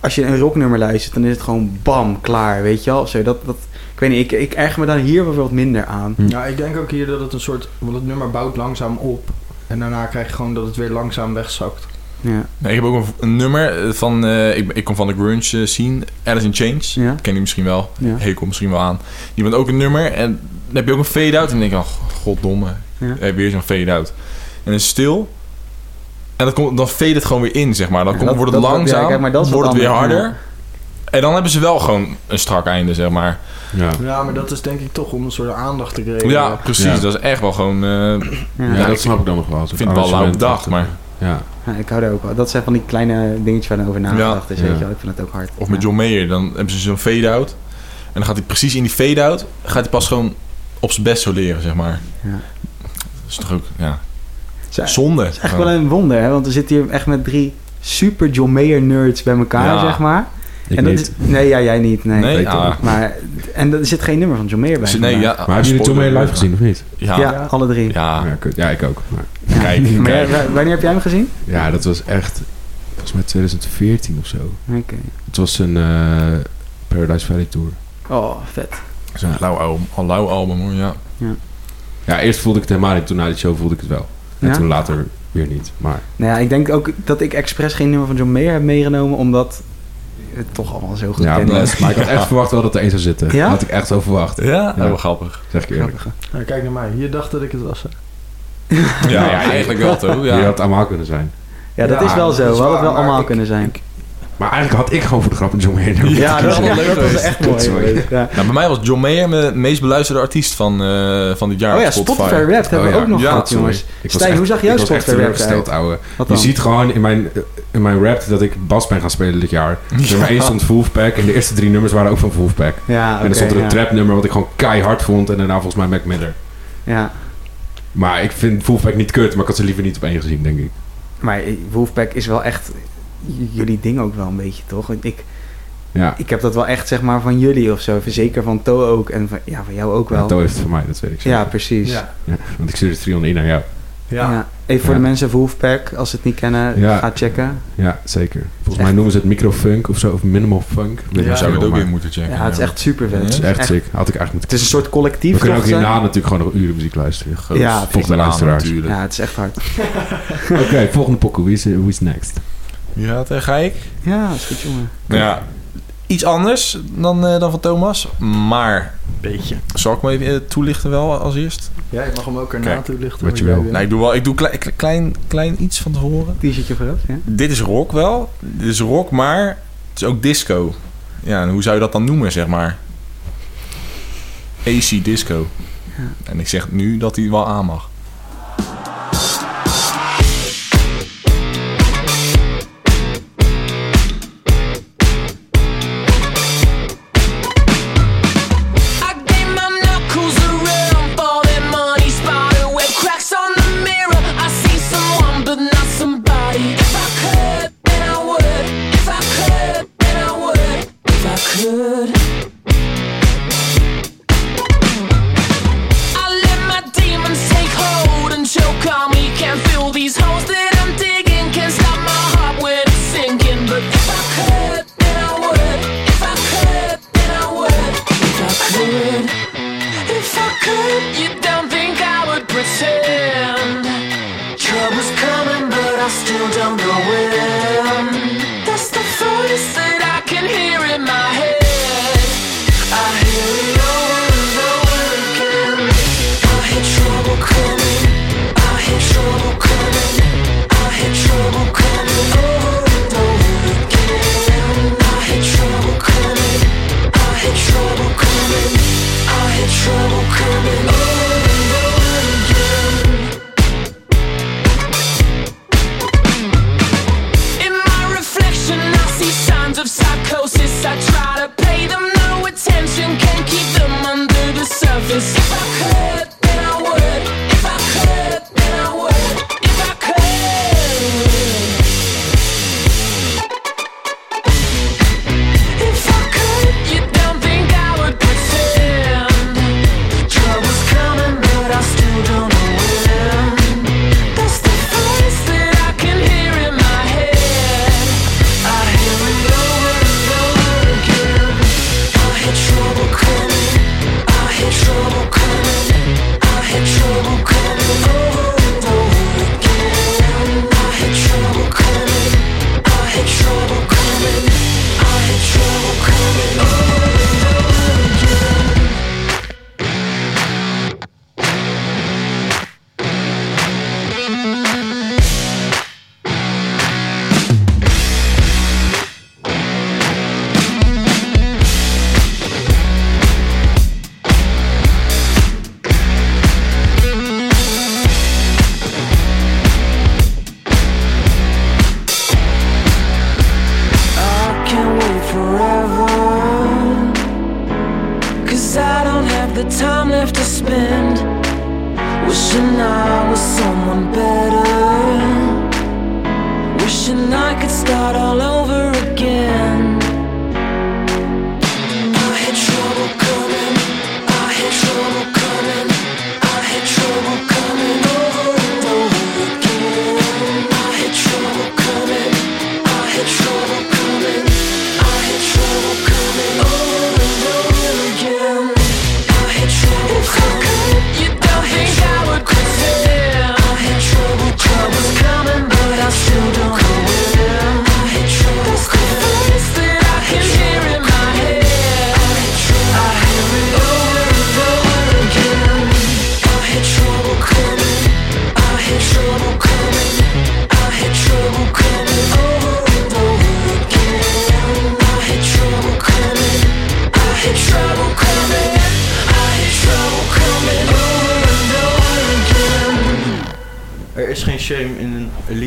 als je een rocknummer luistert, dan is het gewoon bam, klaar, weet je wel. Of zo, dat, dat, ik weet niet, ik, ik erger me dan hier bijvoorbeeld minder aan. Hm. Ja, ik denk ook hier dat het een soort... Want het nummer bouwt langzaam op. En daarna krijg je gewoon dat het weer langzaam wegzakt. Ja, Nee, ik heb ook een, een nummer van... eh, ik, ik kom van de grunge eh, scene. Alice in Chains. ja, Ken je misschien wel. ja. Hekel misschien wel aan. Die heeft ook een nummer. En dan heb je ook een fade-out. En dan denk ik, oh, goddomme. Ja. Eh, weer zo'n fade-out. En dan stil. En dan, komt, dan fade het gewoon weer in, zeg maar. Dan komt, dat- wordt het dat- ja, langzaam. kijk, maar dat is wordt het weer harder. En dan hebben ze wel gewoon een strak einde, zeg maar. Ja. Ja, maar dat is denk ik toch om een soort aandacht te krijgen. Ja, precies. Ja. Dat is echt wel gewoon... eh, Ja. Ja, Ja, dat snap ik dan nog wel. ik vind het wel lauw bedacht, maar... Ja. Ja, ik hou daar ook wel. Dat zijn van die kleine dingetjes waar dan over nagedacht is, Ja. weet je wel. Ik vind het ook hard. Of met Ja. John Mayer, dan hebben ze zo'n fade-out. En dan gaat hij precies in die fade-out... gaat hij pas gewoon op zijn best soleren, zeg maar. Ja. Dat is toch ook... Ja, Zo- zonde. Het is echt wel een wonder, hè? Want we zitten hier echt met drie super John Mayer nerds bij elkaar, Ja. zeg maar. Ik en dat niet. is, nee, ja, jij niet. Nee. Ah. Maar, en er zit geen nummer van John Mayer bij. Dus nee, ja, Maar hebben jullie toen mee spoiler. live gezien of niet? Ja, Ja, ja. alle drie. Ja, ja ik ook. Maar, Kijk, Maar kijk. jij- wanneer heb jij hem gezien? ja, dat was echt... Volgens mij 2014 of zo. Oké. Het was een eh, Paradise Valley Tour. Oh, vet. Zo'n lauw album, al lauw album hoor, ja. Ja, eerst voelde ik het helemaal niet. Toen na die show voelde ik het wel. En Ja? toen later weer niet. Maar Nou ja, ik denk ook dat ik expres geen nummer van John Mayer heb meegenomen, omdat het toch allemaal zo goed ja. Maar ik had echt verwacht wel dat er één zou zitten. Ja? Had ik echt zo verwacht. Ja, Ja. wel grappig. Zeg ik eerlijk. Nou, kijk naar mij. Je dacht dat ik het was. hè? Ja, ja, eigenlijk wel toch? Ja. Je had het allemaal kunnen zijn. Ja, dat Ja, is wel zo. is We hadden het wel allemaal ik- kunnen zijn. Maar eigenlijk had ik gewoon voor de grap een John Mayer nummer Ja, dat, kiezen. leuk dat was echt [LAUGHS] mooi. Kutzooi. geweest, Ja. Nou, bij mij was John Mayer mijn meest beluisterde artiest van, eh, van dit jaar Oh ja, Spotify Wrapped hebben Oh we ja. ook nog Ja, gehad, Sorry. jongens. Ik was Stijn, echt- hoe zag was echt Spotify Wrapped uit? ouwe. Je ziet gewoon in mijn, in mijn rap dat ik bas ben gaan spelen dit jaar. Nummer 1 stond Wolfpack en de eerste drie nummers waren ook van Wolfpack. Ja, en dan stond er een ja. trap nummer wat ik gewoon keihard vond en daarna volgens mij Mac Miller. Ja, Maar ik vind Wolfpack niet kut, maar ik had ze liever niet op één gezien, denk ik. maar Wolfpack is wel echt jullie ding ook wel een beetje, toch? Ik, Ja, ik heb dat wel echt, zeg maar, van jullie of zo. Zeker van To ook en van, ja, van jou ook wel. ja, To heeft het van mij, dat weet ik zeker. Ja, precies. Ja. Ja. Ja, want ik stuurde 301 naar jou. Ja. Even voor Ja. de mensen van Wolfpack, als ze het niet kennen, Ja. ga checken. Ja, zeker. Volgens Echt. mij noemen ze het microfunk of zo, of minimal funk. Weet Ja, Zou het ook maar weer moeten checken. Ja, het is echt super vet. Het is echt sick. Had ik eigenlijk Het moeten is een soort collectief, We kunnen ook hierna natuurlijk gewoon nog uren muziek luisteren. Groot. Ja, Volgens volgens de mij luisteraars. natuurlijk. Ja, het is echt hard. [LAUGHS] Oké, volgende pokoe. Wie is next? Wie gaat er? Ga ik? Ja, is goed, jongen. Ja. Iets anders dan, eh, dan van Thomas. Maar Beetje. zal ik hem even eh, toelichten wel als eerst? Ja, je mag hem ook erna Kijk, toelichten. wat je wil. Nou, ik doe wel ik doe klein, klein, klein iets van tevoren. T-shirtje vooraf, ja. Dit is rock wel. Dit is rock, maar het is ook disco. Ja, en hoe zou je dat dan noemen, zeg maar? AC disco. Ja. En ik zeg nu dat hij wel aan mag.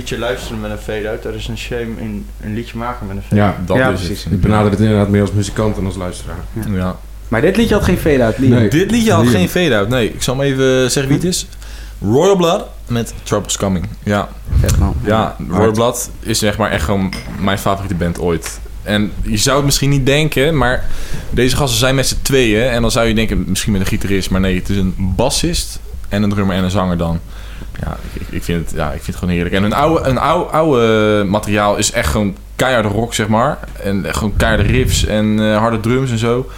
Liedje luisteren met een fade-out. Er is een shame in een liedje maken met een fade-out. Ja, Dat Ja, is precies. het. ik benader het inderdaad meer als muzikant dan als luisteraar. Ja. Maar dit liedje had geen fade-out, Liam. Nee. Dit liedje had Liam. geen fade-out. Nee, ik zal hem even zeggen wie het is. Royal Blood met Troubles Coming. Ja, Vet man. ja Royal Blood is zeg maar echt gewoon mijn favoriete band ooit. En je zou het misschien niet denken, maar deze gasten zijn met z'n tweeën. En dan zou je denken, misschien met een gitarist. Maar nee, het is een bassist en een drummer en een zanger dan. Ja, ik, ik, vind, het, ja, ik vind het gewoon heerlijk. En hun oude, een oude, oude materiaal is echt gewoon keiharde rock, zeg maar. En gewoon keiharde riffs en eh, harde drums en zo.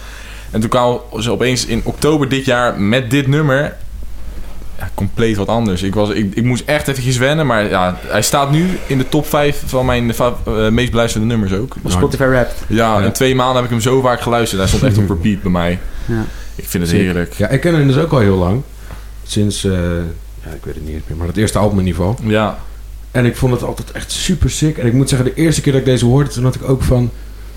En toen kwamen ze opeens in oktober dit jaar met dit nummer... Ja, compleet wat anders. Ik, was, ik, ik moest echt eventjes wennen, maar ja, hij staat nu in de top 5 van mijn eh, meest beluisterde nummers ook. Op Spotify Rap. Ja, Ja. in twee maanden heb ik hem zo vaak geluisterd. Hij stond echt op [LAUGHS] repeat bij mij. Ja. Ik vind het heerlijk. Ja, ik ken hem dus ook al heel lang. Sinds, eh, ja, ik weet het niet eens meer, maar het eerste album in ieder geval. Ja, En ik vond het altijd echt super sick. En ik moet zeggen, de eerste keer dat ik deze hoorde, toen had ik ook van...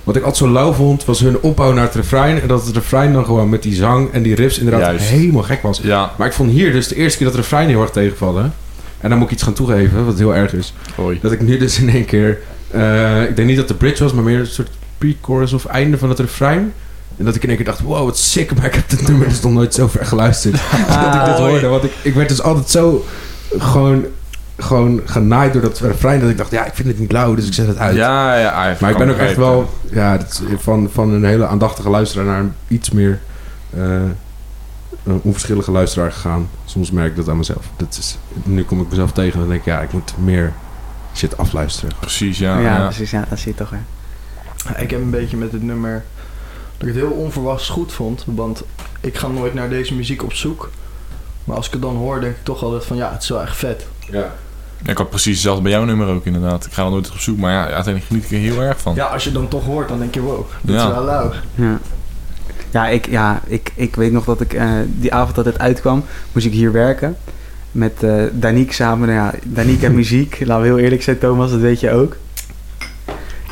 Wat ik altijd zo lauw vond, was hun opbouw naar het refrein. En dat het refrein dan gewoon met die zang en die riffs inderdaad Juist. helemaal gek was. ja. Maar ik vond hier dus de eerste keer dat het refrein heel erg tegenvallen. En dan moet ik iets gaan toegeven, wat heel erg is. Hoi. Dat ik nu dus in één keer... eh, ik denk niet dat de bridge was, maar meer een soort pre-chorus of einde van het refrein. En dat ik in één keer dacht, wow, wat sick. Maar ik heb dit nummer dus nog nooit zo ver geluisterd. [LAUGHS] [LAUGHS] dat ik dit hoorde. Want ik, ik werd dus altijd zo gewoon, gewoon genaaid door dat refrein. Dat ik dacht, ja, ik vind het niet lauw, dus ik zet het uit. Ja, ja. maar ik ben ook echt wel ja, van, van een hele aandachtige luisteraar naar een iets meer eh, een onverschillige luisteraar gegaan. Soms merk ik dat aan mezelf. Dat is, nu kom ik mezelf tegen en denk ik, ja, ik moet meer shit afluisteren. Precies, Ja, ja. ja. precies. Ja, dat zie je toch weer. Ik heb een beetje met dit nummer dat ik het heel onverwachts goed vond. Want ik ga nooit naar deze muziek op zoek. Maar als ik het dan hoor, denk ik toch altijd van ja, het is wel echt vet. Ja. Ik had precies hetzelfde bij jouw nummer ook inderdaad. Ik ga er nooit op zoek, maar ja, uiteindelijk geniet ik er heel erg van. Ja, als je het dan toch hoort, dan denk je wow, dit Ja. is wel lauw. Ja. Ja, ik, ja ik, ik weet nog dat ik eh, die avond dat het uitkwam, moest ik hier werken. Met eh Danique samen. Nou ja, Danique en [LAUGHS] muziek. Laten we heel eerlijk zijn, Thomas, dat weet je ook.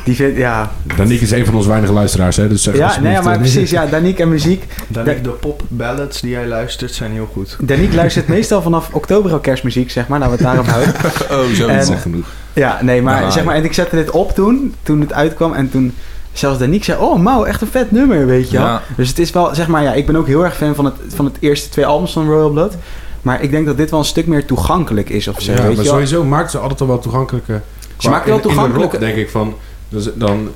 Die vindt, ja. Danique is een van onze weinige luisteraars, hè? Dus zeg Ja, nee, maar precies. Ja, Danique en muziek. Dan denk ik, de pop ballads die jij luistert zijn heel goed. Danique luistert [LAUGHS] meestal vanaf oktober al kerstmuziek, zeg maar. We het daarop houden. [LAUGHS] Oh, zo. Is genoeg. Ja, nee, maar Ah, zeg maar, en ik zette dit op toen, toen het uitkwam. En toen zelfs Danique zei, oh, Mau, echt een vet nummer, weet je wel. Ja. Dus het is wel, zeg maar, ja, ik ben ook heel erg fan van het, van het eerste twee albums van Royal Blood. Maar ik denk dat dit wel een stuk meer toegankelijk is of zo, Ja, weet maar je wel. sowieso maakt ze altijd al wel toegankelijke... Ze maakt wel rock denk ik van... Dus dan,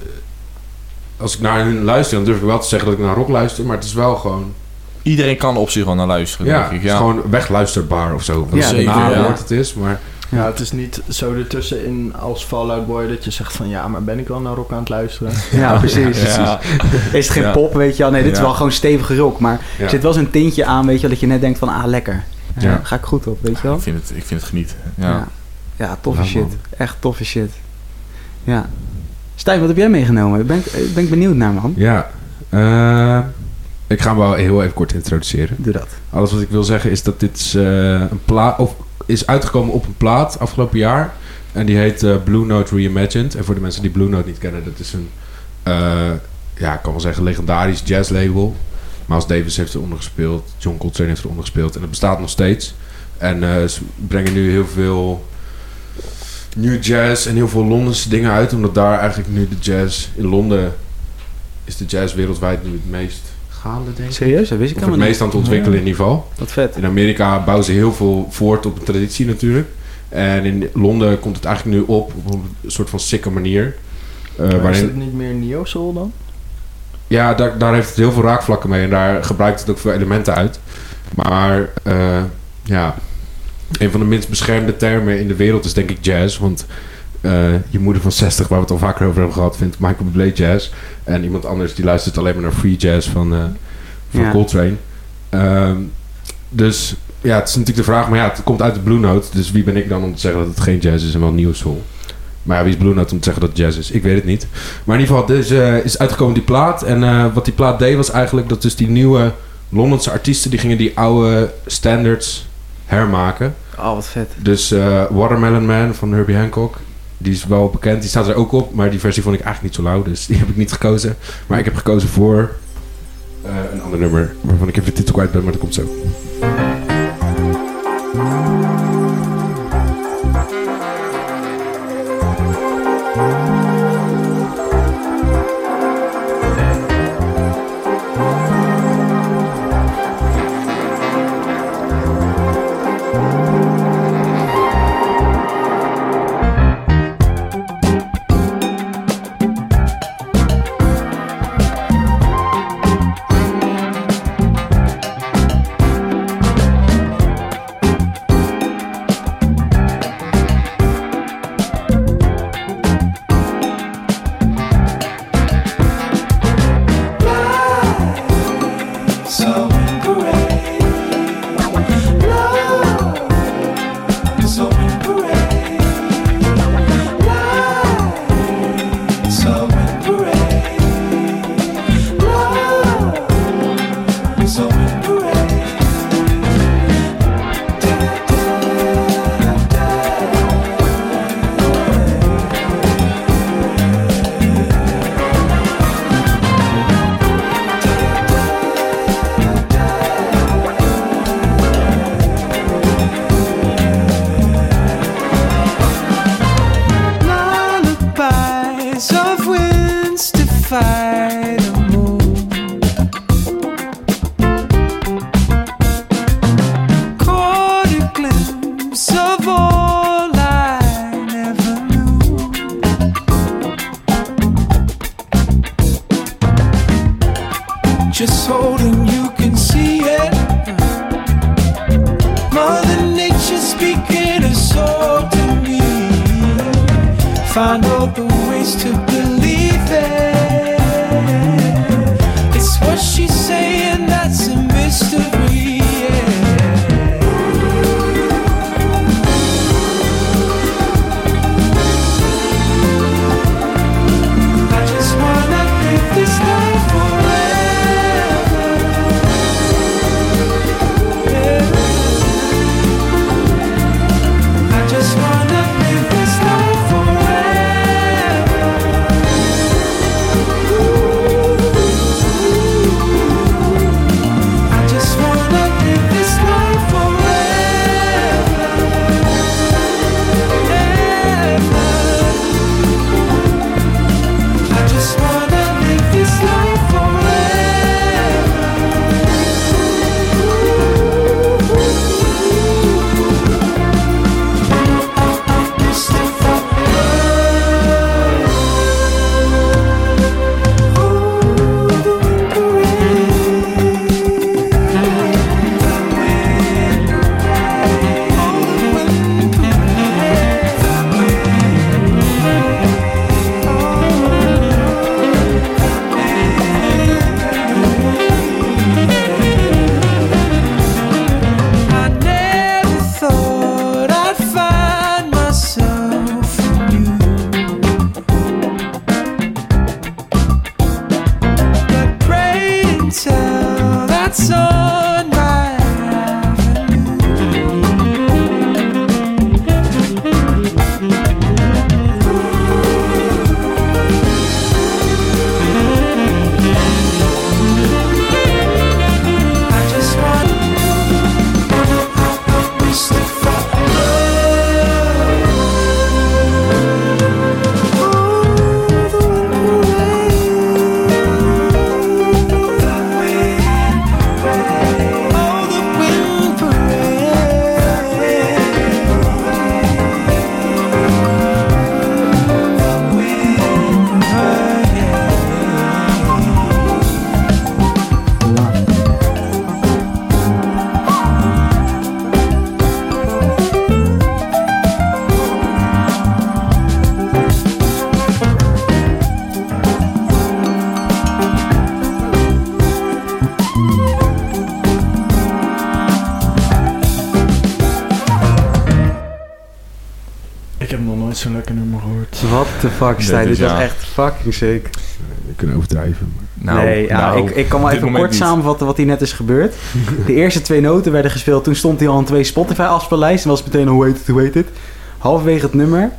als ik naar hun luister, dan durf ik wel te zeggen dat ik naar rock luister. Maar het is wel gewoon... Iedereen kan op zich wel naar luisteren, Ja, denk ik. het is Ja. gewoon wegluisterbaar of zo. Ja, Ja, zeker, ja. woord het is, maar... Ja, het is niet zo ertussenin als Fallout Boy dat je zegt van ja, maar ben ik wel naar rock aan het luisteren? Ja, precies. [LAUGHS] Ja. Is het geen Ja. pop, weet je wel? Nee, dit is Ja. wel gewoon stevige rock. Maar Ja. er zit wel zo'n tintje aan, weet je wel, dat je net denkt van, ah, lekker. Ja, Ja. Ga ik goed op, weet je wel? Ik vind het, ik vind het genieten. Ja. Ja, ja toffe Ja, shit. man. Echt toffe shit. Ja. Stijn, wat heb jij meegenomen? Ik ben, ik ben ik benieuwd naar, man. Ja. eh, ik ga hem wel heel even kort introduceren. Doe dat. Alles wat ik wil zeggen is dat dit is, eh, een plaat... Of is uitgekomen op een plaat afgelopen jaar. En die heet eh, Blue Note Reimagined. En voor de mensen die Blue Note niet kennen, dat is een... eh, ja, ik kan wel zeggen legendarisch jazzlabel. Miles Davis heeft eronder gespeeld. John Coltrane heeft eronder gespeeld. En het bestaat nog steeds. En eh, ze brengen nu heel veel new jazz en heel veel Londense dingen uit. Omdat daar eigenlijk nu de jazz... In Londen is de jazz wereldwijd nu het meest gaande, denk ik. Serieus? Dat wist ik Of het meest aan het ontwikkelen in ieder geval. Wat vet. In Amerika bouwen ze heel veel voort op een traditie natuurlijk. En in Londen komt het eigenlijk nu op op een soort van sikke manier. Eh, Maar is waarin, het niet meer neo soul dan? ja, daar, daar heeft het heel veel raakvlakken mee. En daar gebruikt het ook veel elementen uit. Maar eh, ja, een van de minst beschermde termen in de wereld is denk ik jazz. Want eh, je moeder van 60, waar we het al vaker over hebben gehad, vindt Michael Bublé jazz. En iemand anders die luistert alleen maar naar free jazz van, eh van Ja. Coltrane. Ehm, dus ja, het is natuurlijk de vraag, maar ja, het komt uit de Blue Note. Dus wie ben ik dan om te zeggen dat het geen jazz is en wel nieuw soul? Maar ja, wie is Blue Note om te zeggen dat het jazz is? Ik weet het niet. Maar in ieder geval, dus eh, is uitgekomen die plaat. En wat die plaat deed was eigenlijk dat dus die nieuwe Londense artiesten... die gingen die oude standards hermaken. Oh, wat vet. Dus eh, Watermelon Man van Herbie Hancock... Die is wel bekend, die staat er ook op. Maar die versie vond ik eigenlijk niet zo lauw, dus die heb ik niet gekozen. Maar ik heb gekozen voor eh, een ander nummer... waarvan ik even de titel kwijt ben, maar dat komt zo. Ik heb nog nooit zo'n lekker nummer gehoord. What the fuck, Dit Stijn? is Dit was ja. echt fucking sick. We kunnen overdrijven. maar- Nou, nee, ja, nou, ik, ik kan dit even kort niet. samenvatten wat hier net is gebeurd. [LAUGHS] De eerste twee noten werden gespeeld. Toen stond hij al in twee Spotify-afspeellijsten. En was meteen, hoe heet het, hoe heet het? Halverwege het nummer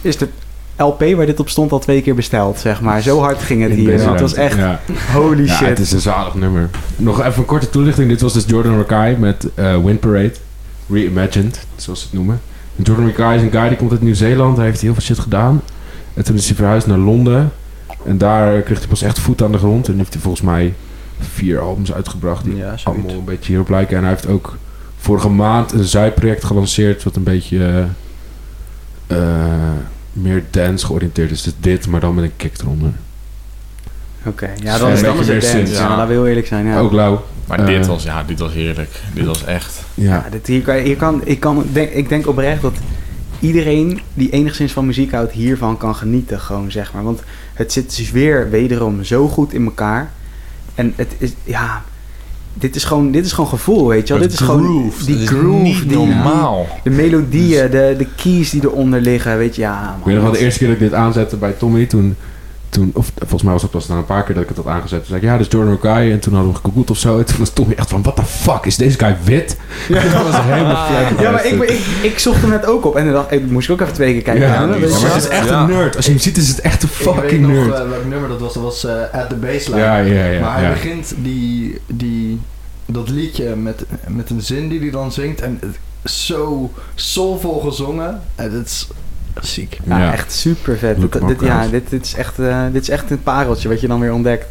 is de LP waar dit op stond al twee keer besteld, zeg maar. Zo hard ging het hier. Het was echt Ja. holy Ja, shit. het is een zalig nummer. Nog even een korte toelichting. Dit was dus Jordan Rakai met eh, Wind Parade. Reimagined, zoals ze het noemen. En Jordan Rakai is een guy die komt uit Nieuw-Zeeland. Hij heeft heel veel shit gedaan. En toen is hij verhuisd naar Londen. En daar kreeg hij pas echt voet aan de grond. En heeft hij volgens mij vier albums uitgebracht. Die Ja, allemaal een beetje hierop lijken. En hij heeft ook vorige maand een zijproject gelanceerd. Wat een beetje eh, meer dance georiënteerd is. Dus dit, maar dan met een kick eronder. Oké, ja, dan is, het meer dance. synth, Ja, ja. laten we heel eerlijk zijn. Ja. Ook lauw. Maar dit Eh, was, ja, dit was heerlijk. Dit was echt. Ja. Ja, dit, hier kan, je- hier kan, ik, kan, denk, ik denk oprecht dat iedereen die enigszins van muziek houdt hiervan kan genieten, gewoon zeg maar. Want het zit dus weer wederom zo goed in elkaar. En het is, ja, dit is gewoon, dit is gewoon gevoel, weet je wel. Dit is gewoon die groove, niet die, normaal. de melodieën, de, de keys die eronder liggen, weet je. Ja, man, Ik weet nog wel de eerste keer dat ik dit aanzette bij Tommy, toen, toen of volgens mij was het pas na een paar keer dat ik het had aangezet. Toen zei ik, ja, is Jordan Rakai. En toen hadden we gegoogeld of zo. En toen was Tommy echt van, what the fuck, is deze guy wit? [LAUGHS] dat was helemaal flat. Ja, maar ik, ik, ik zocht hem net ook op en dan dacht, ik moest ik ook even twee keer kijken. Ja, Ja, maar het is echt Ja. een nerd. Als je hem ziet, is het echt een Ik weet fucking nog nerd. eh, welk nummer dat was. Dat was eh, At the Baseline. ja, ja, ja. maar hij ja. begint die, die, dat liedje met, met een zin die hij dan zingt. En het is zo soulvol gezongen. En het is Ziek. Ja, Ja. echt super vet. Dit, ja, dit, dit, is echt, eh, dit is echt een pareltje wat je dan weer ontdekt.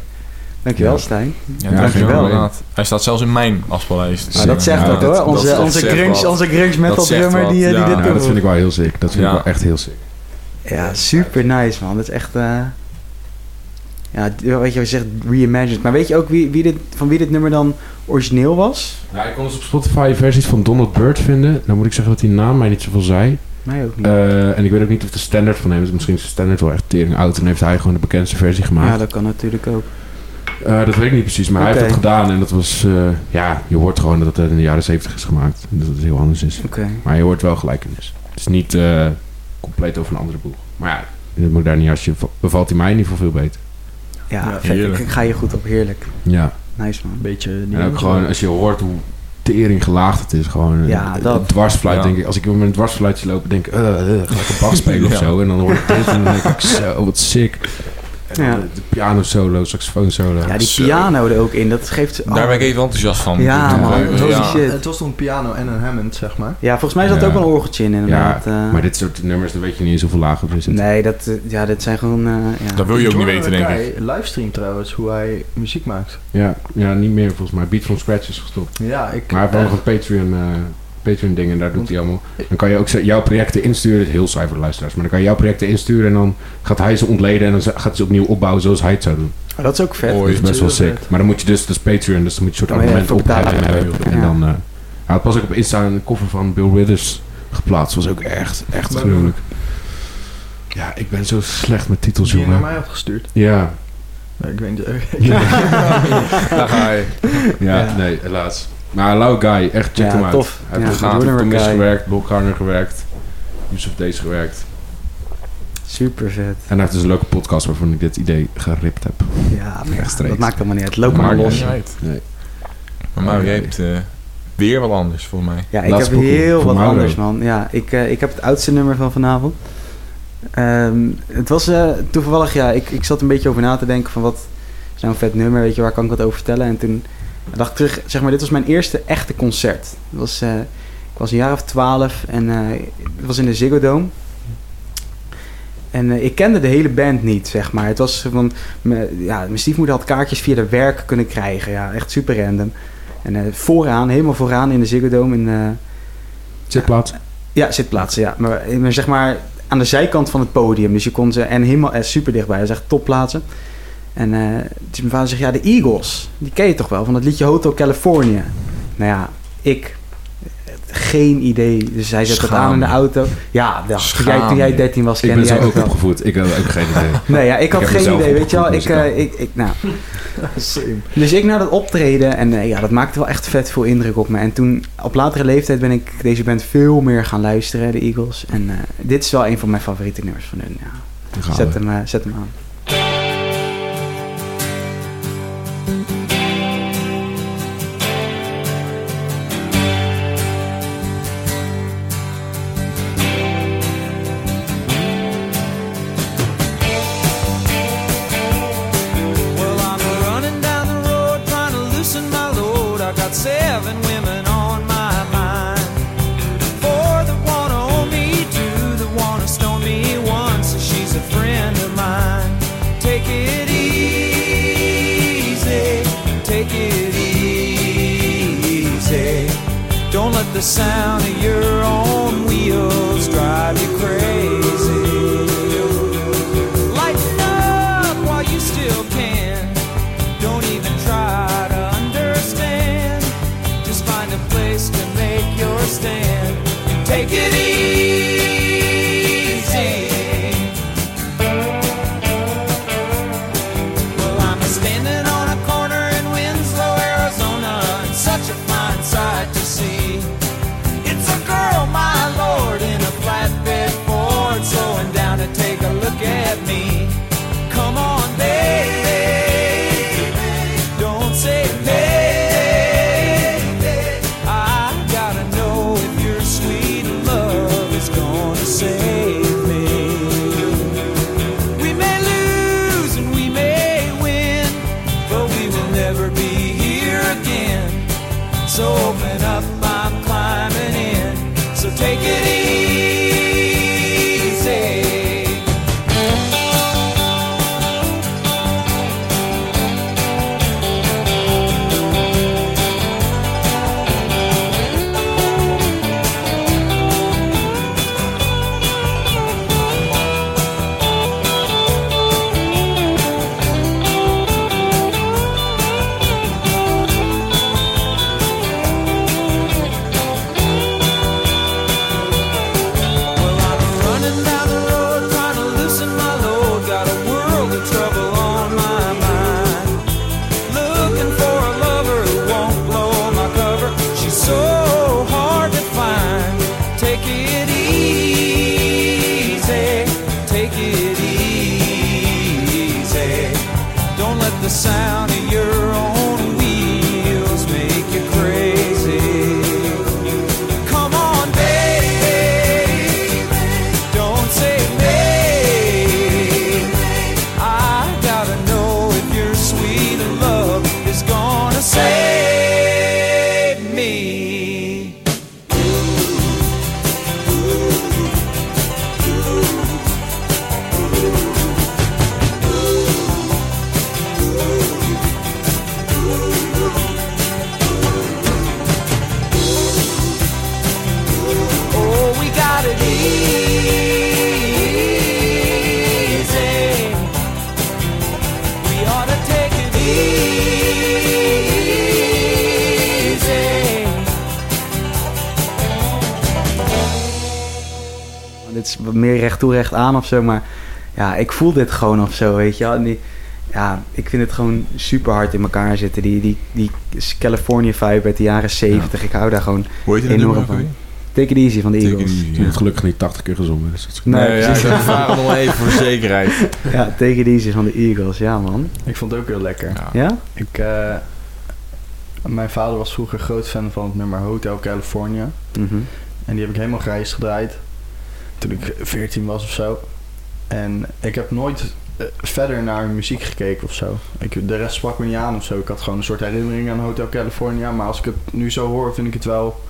Dankjewel, Ja. Stijn. Ja, Ja, dankjewel. inderdaad. Hij staat zelfs in mijn afspeellijst. Nou, dat zegt Ja, wat dat- hoor. dat Onze, zegt- onze, zegt grunge, onze grunge metal Dat drummer die, eh, die ja. dit Ja, doet. dat vind ik wel heel sick. Dat vind Ja. ik wel echt heel sick. Ja, super nice man. Dat is echt... eh, ja, weet je, je zegt reimagined. Maar weet je ook wie, wie dit, van wie dit nummer dan origineel was? Nou, ik kon dus op Spotify versies van Donald Byrd vinden. Dan moet ik zeggen dat die naam mij niet zoveel zei. Mij ook niet. Eh, en ik weet ook niet of de standaard van hem is. Misschien is de standaard wel echt tering oud. En heeft hij gewoon de bekendste versie ja, gemaakt. dat kan natuurlijk ook. Eh, dat weet ik niet precies. Maar hij heeft dat gedaan. En dat was... eh, ja, je hoort gewoon dat het in de jaren 70 is gemaakt. En dat het heel anders is. Oké. Maar je hoort wel gelijkenis. Het is niet eh, compleet over een andere boeg. Maar ja, dat moet ik daar niet als je bevalt hij mij in ieder geval veel beter. Ja, Ja, vet. Ik, ga je goed op. Heerlijk. Ja. Nice man. Een beetje... En ook gewoon als je hoort hoe tering gelaagd het is. Gewoon Ja, een, dat. een dwarsfluit Ja. denk ik. Als ik met een dwarsfluitje loop, denk ik, eh, eh, ga ik een Bach spelen of [LAUGHS] Ja. zo. En dan hoor ik dit en dan denk ik, zo, wat sick. En Ja. de, de piano solo, saxofoon solo. Ja, die piano er ook in. Dat geeft... Daar ben ik even enthousiast van. Ja, man. toegeven. Holy Ja. shit. Het was toen een piano en een Hammond, zeg maar. Ja, volgens mij zat Ja. ook wel een orgeltje in inderdaad. eh. Maar dit soort nummers, dan weet je niet eens hoeveel lagen er zitten. Nee, dat, eh, ja, dit zijn gewoon... eh, ja. Dat wil je ook niet weten, denk ik. Livestream trouwens, hoe hij muziek maakt. Ja, ja, niet meer volgens mij. Beat from Scratch is gestopt. Ja, ik... Maar hij heeft wel nog een Patreon, eh, Patreon ding en daar doet hij allemaal. Dan kan je ook jouw projecten insturen. Het is heel saai voor de luisteraars. Maar dan kan je jouw projecten insturen en dan gaat hij ze ontleden en dan gaat hij ze opnieuw opbouwen zoals hij het zou doen. Oh, dat is ook vet. Mooi. Dat is best wel sick. vet. Maar dan moet je dus, dat is Patreon, dus dan moet je een soort abonnement even op hebben. En Ja. dan, eh, had pas ook op Insta een koffer van Bill Withers geplaatst. was ook echt, echt gruwelijk. Ja, ik ben zo slecht met titels, die je naar jongen. mij had gestuurd. Ja. Nee, ik weet niet... [LAUGHS] Daar ga je. ja, Ja. nee, helaas. Maar Lau Guy, echt check Ja, hem uit. tof. Hij Ja, heeft met Jordan Tomis gewerkt, Bob Garner gewerkt, Yusuf Deze gewerkt. Super vet. En hij heeft dus een leuke podcast waarvan ik dit idee geript heb. Ja, maar ja, Rechtstreeks. dat maakt allemaal niet uit. Loop maar niet los. uit. Nee. Maar Mauro, jij hebt eh, weer wat anders voor mij. Ja, ik Laatste heb heel wat anders, man. Ja, ik, eh, ik heb het oudste nummer van vanavond. Ehm, het was eh, toevallig, ja, ik, ik zat een beetje over na te denken van wat is nou een vet nummer, weet je, waar kan ik wat over vertellen? En toen dacht ik terug, zeg maar, dit was mijn eerste echte concert. Het was, eh, ik was een jaar of twaalf en eh, het was in de Ziggo Dome. En eh, ik kende de hele band niet, zeg maar. Het was van, me- ja, mijn stiefmoeder had kaartjes via de werk kunnen krijgen. Ja, echt super random. En vooraan, helemaal vooraan in de Ziggo Dome in... Zitplaats. ja, zitplaatsen, ja. Maar, maar zeg maar aan de zijkant van het podium. Dus je kon ze... En helemaal super dichtbij. Dat is echt topplaatsen. En dus mijn vader zegt, ja, de Eagles. Die ken je toch wel, van het liedje Hotel California. Nou ja, ik... eh, Geen idee. Dus hij zet dat Schaam aan in de auto. Ja. Toen, jij, toen jij je. 13 was, Ik kende ben zo jij ook opgevoed. Ik had ook geen idee. [LAUGHS] Nee, ja, ik had geen idee, weet je wel. Ik, eh, ik, ik, nou, [LAUGHS] Same. dus ik naar dat optreden en ja, dat maakte wel echt vet veel indruk op me. En toen, op latere leeftijd, ben ik deze band veel meer gaan luisteren, de Eagles. En dit is wel een van mijn favoriete nummers van hun, ja. Zet hem, zet hem aan. Recht toe, recht aan of zo. Maar ja, ik voel dit gewoon of zo, weet je wel. En die, ja, ik vind het gewoon super hard in elkaar zitten. Die, die, die California vibe uit de jaren 70. Ik hou daar gewoon Hoe heet enorm van. Take it easy van de Eagles. easy, heeft gelukkig niet 80 keer gezongen. Dus dat is Nee, Nee, ja, ik vraag nog even voor de zekerheid. Ja, Take it easy van de Eagles. Ja, man. Ik vond het ook heel lekker. Ja. Ja? Ik, eh, mijn vader was vroeger groot fan van het nummer Hotel California. Mhm. En die heb ik helemaal grijs gedraaid. Toen ik 14 was of zo. En ik heb nooit eh, verder naar muziek gekeken of zo. Ik, de rest sprak me niet aan of zo. Ik had gewoon een soort herinnering aan Hotel California. Maar als ik het nu zo hoor, vind ik het wel...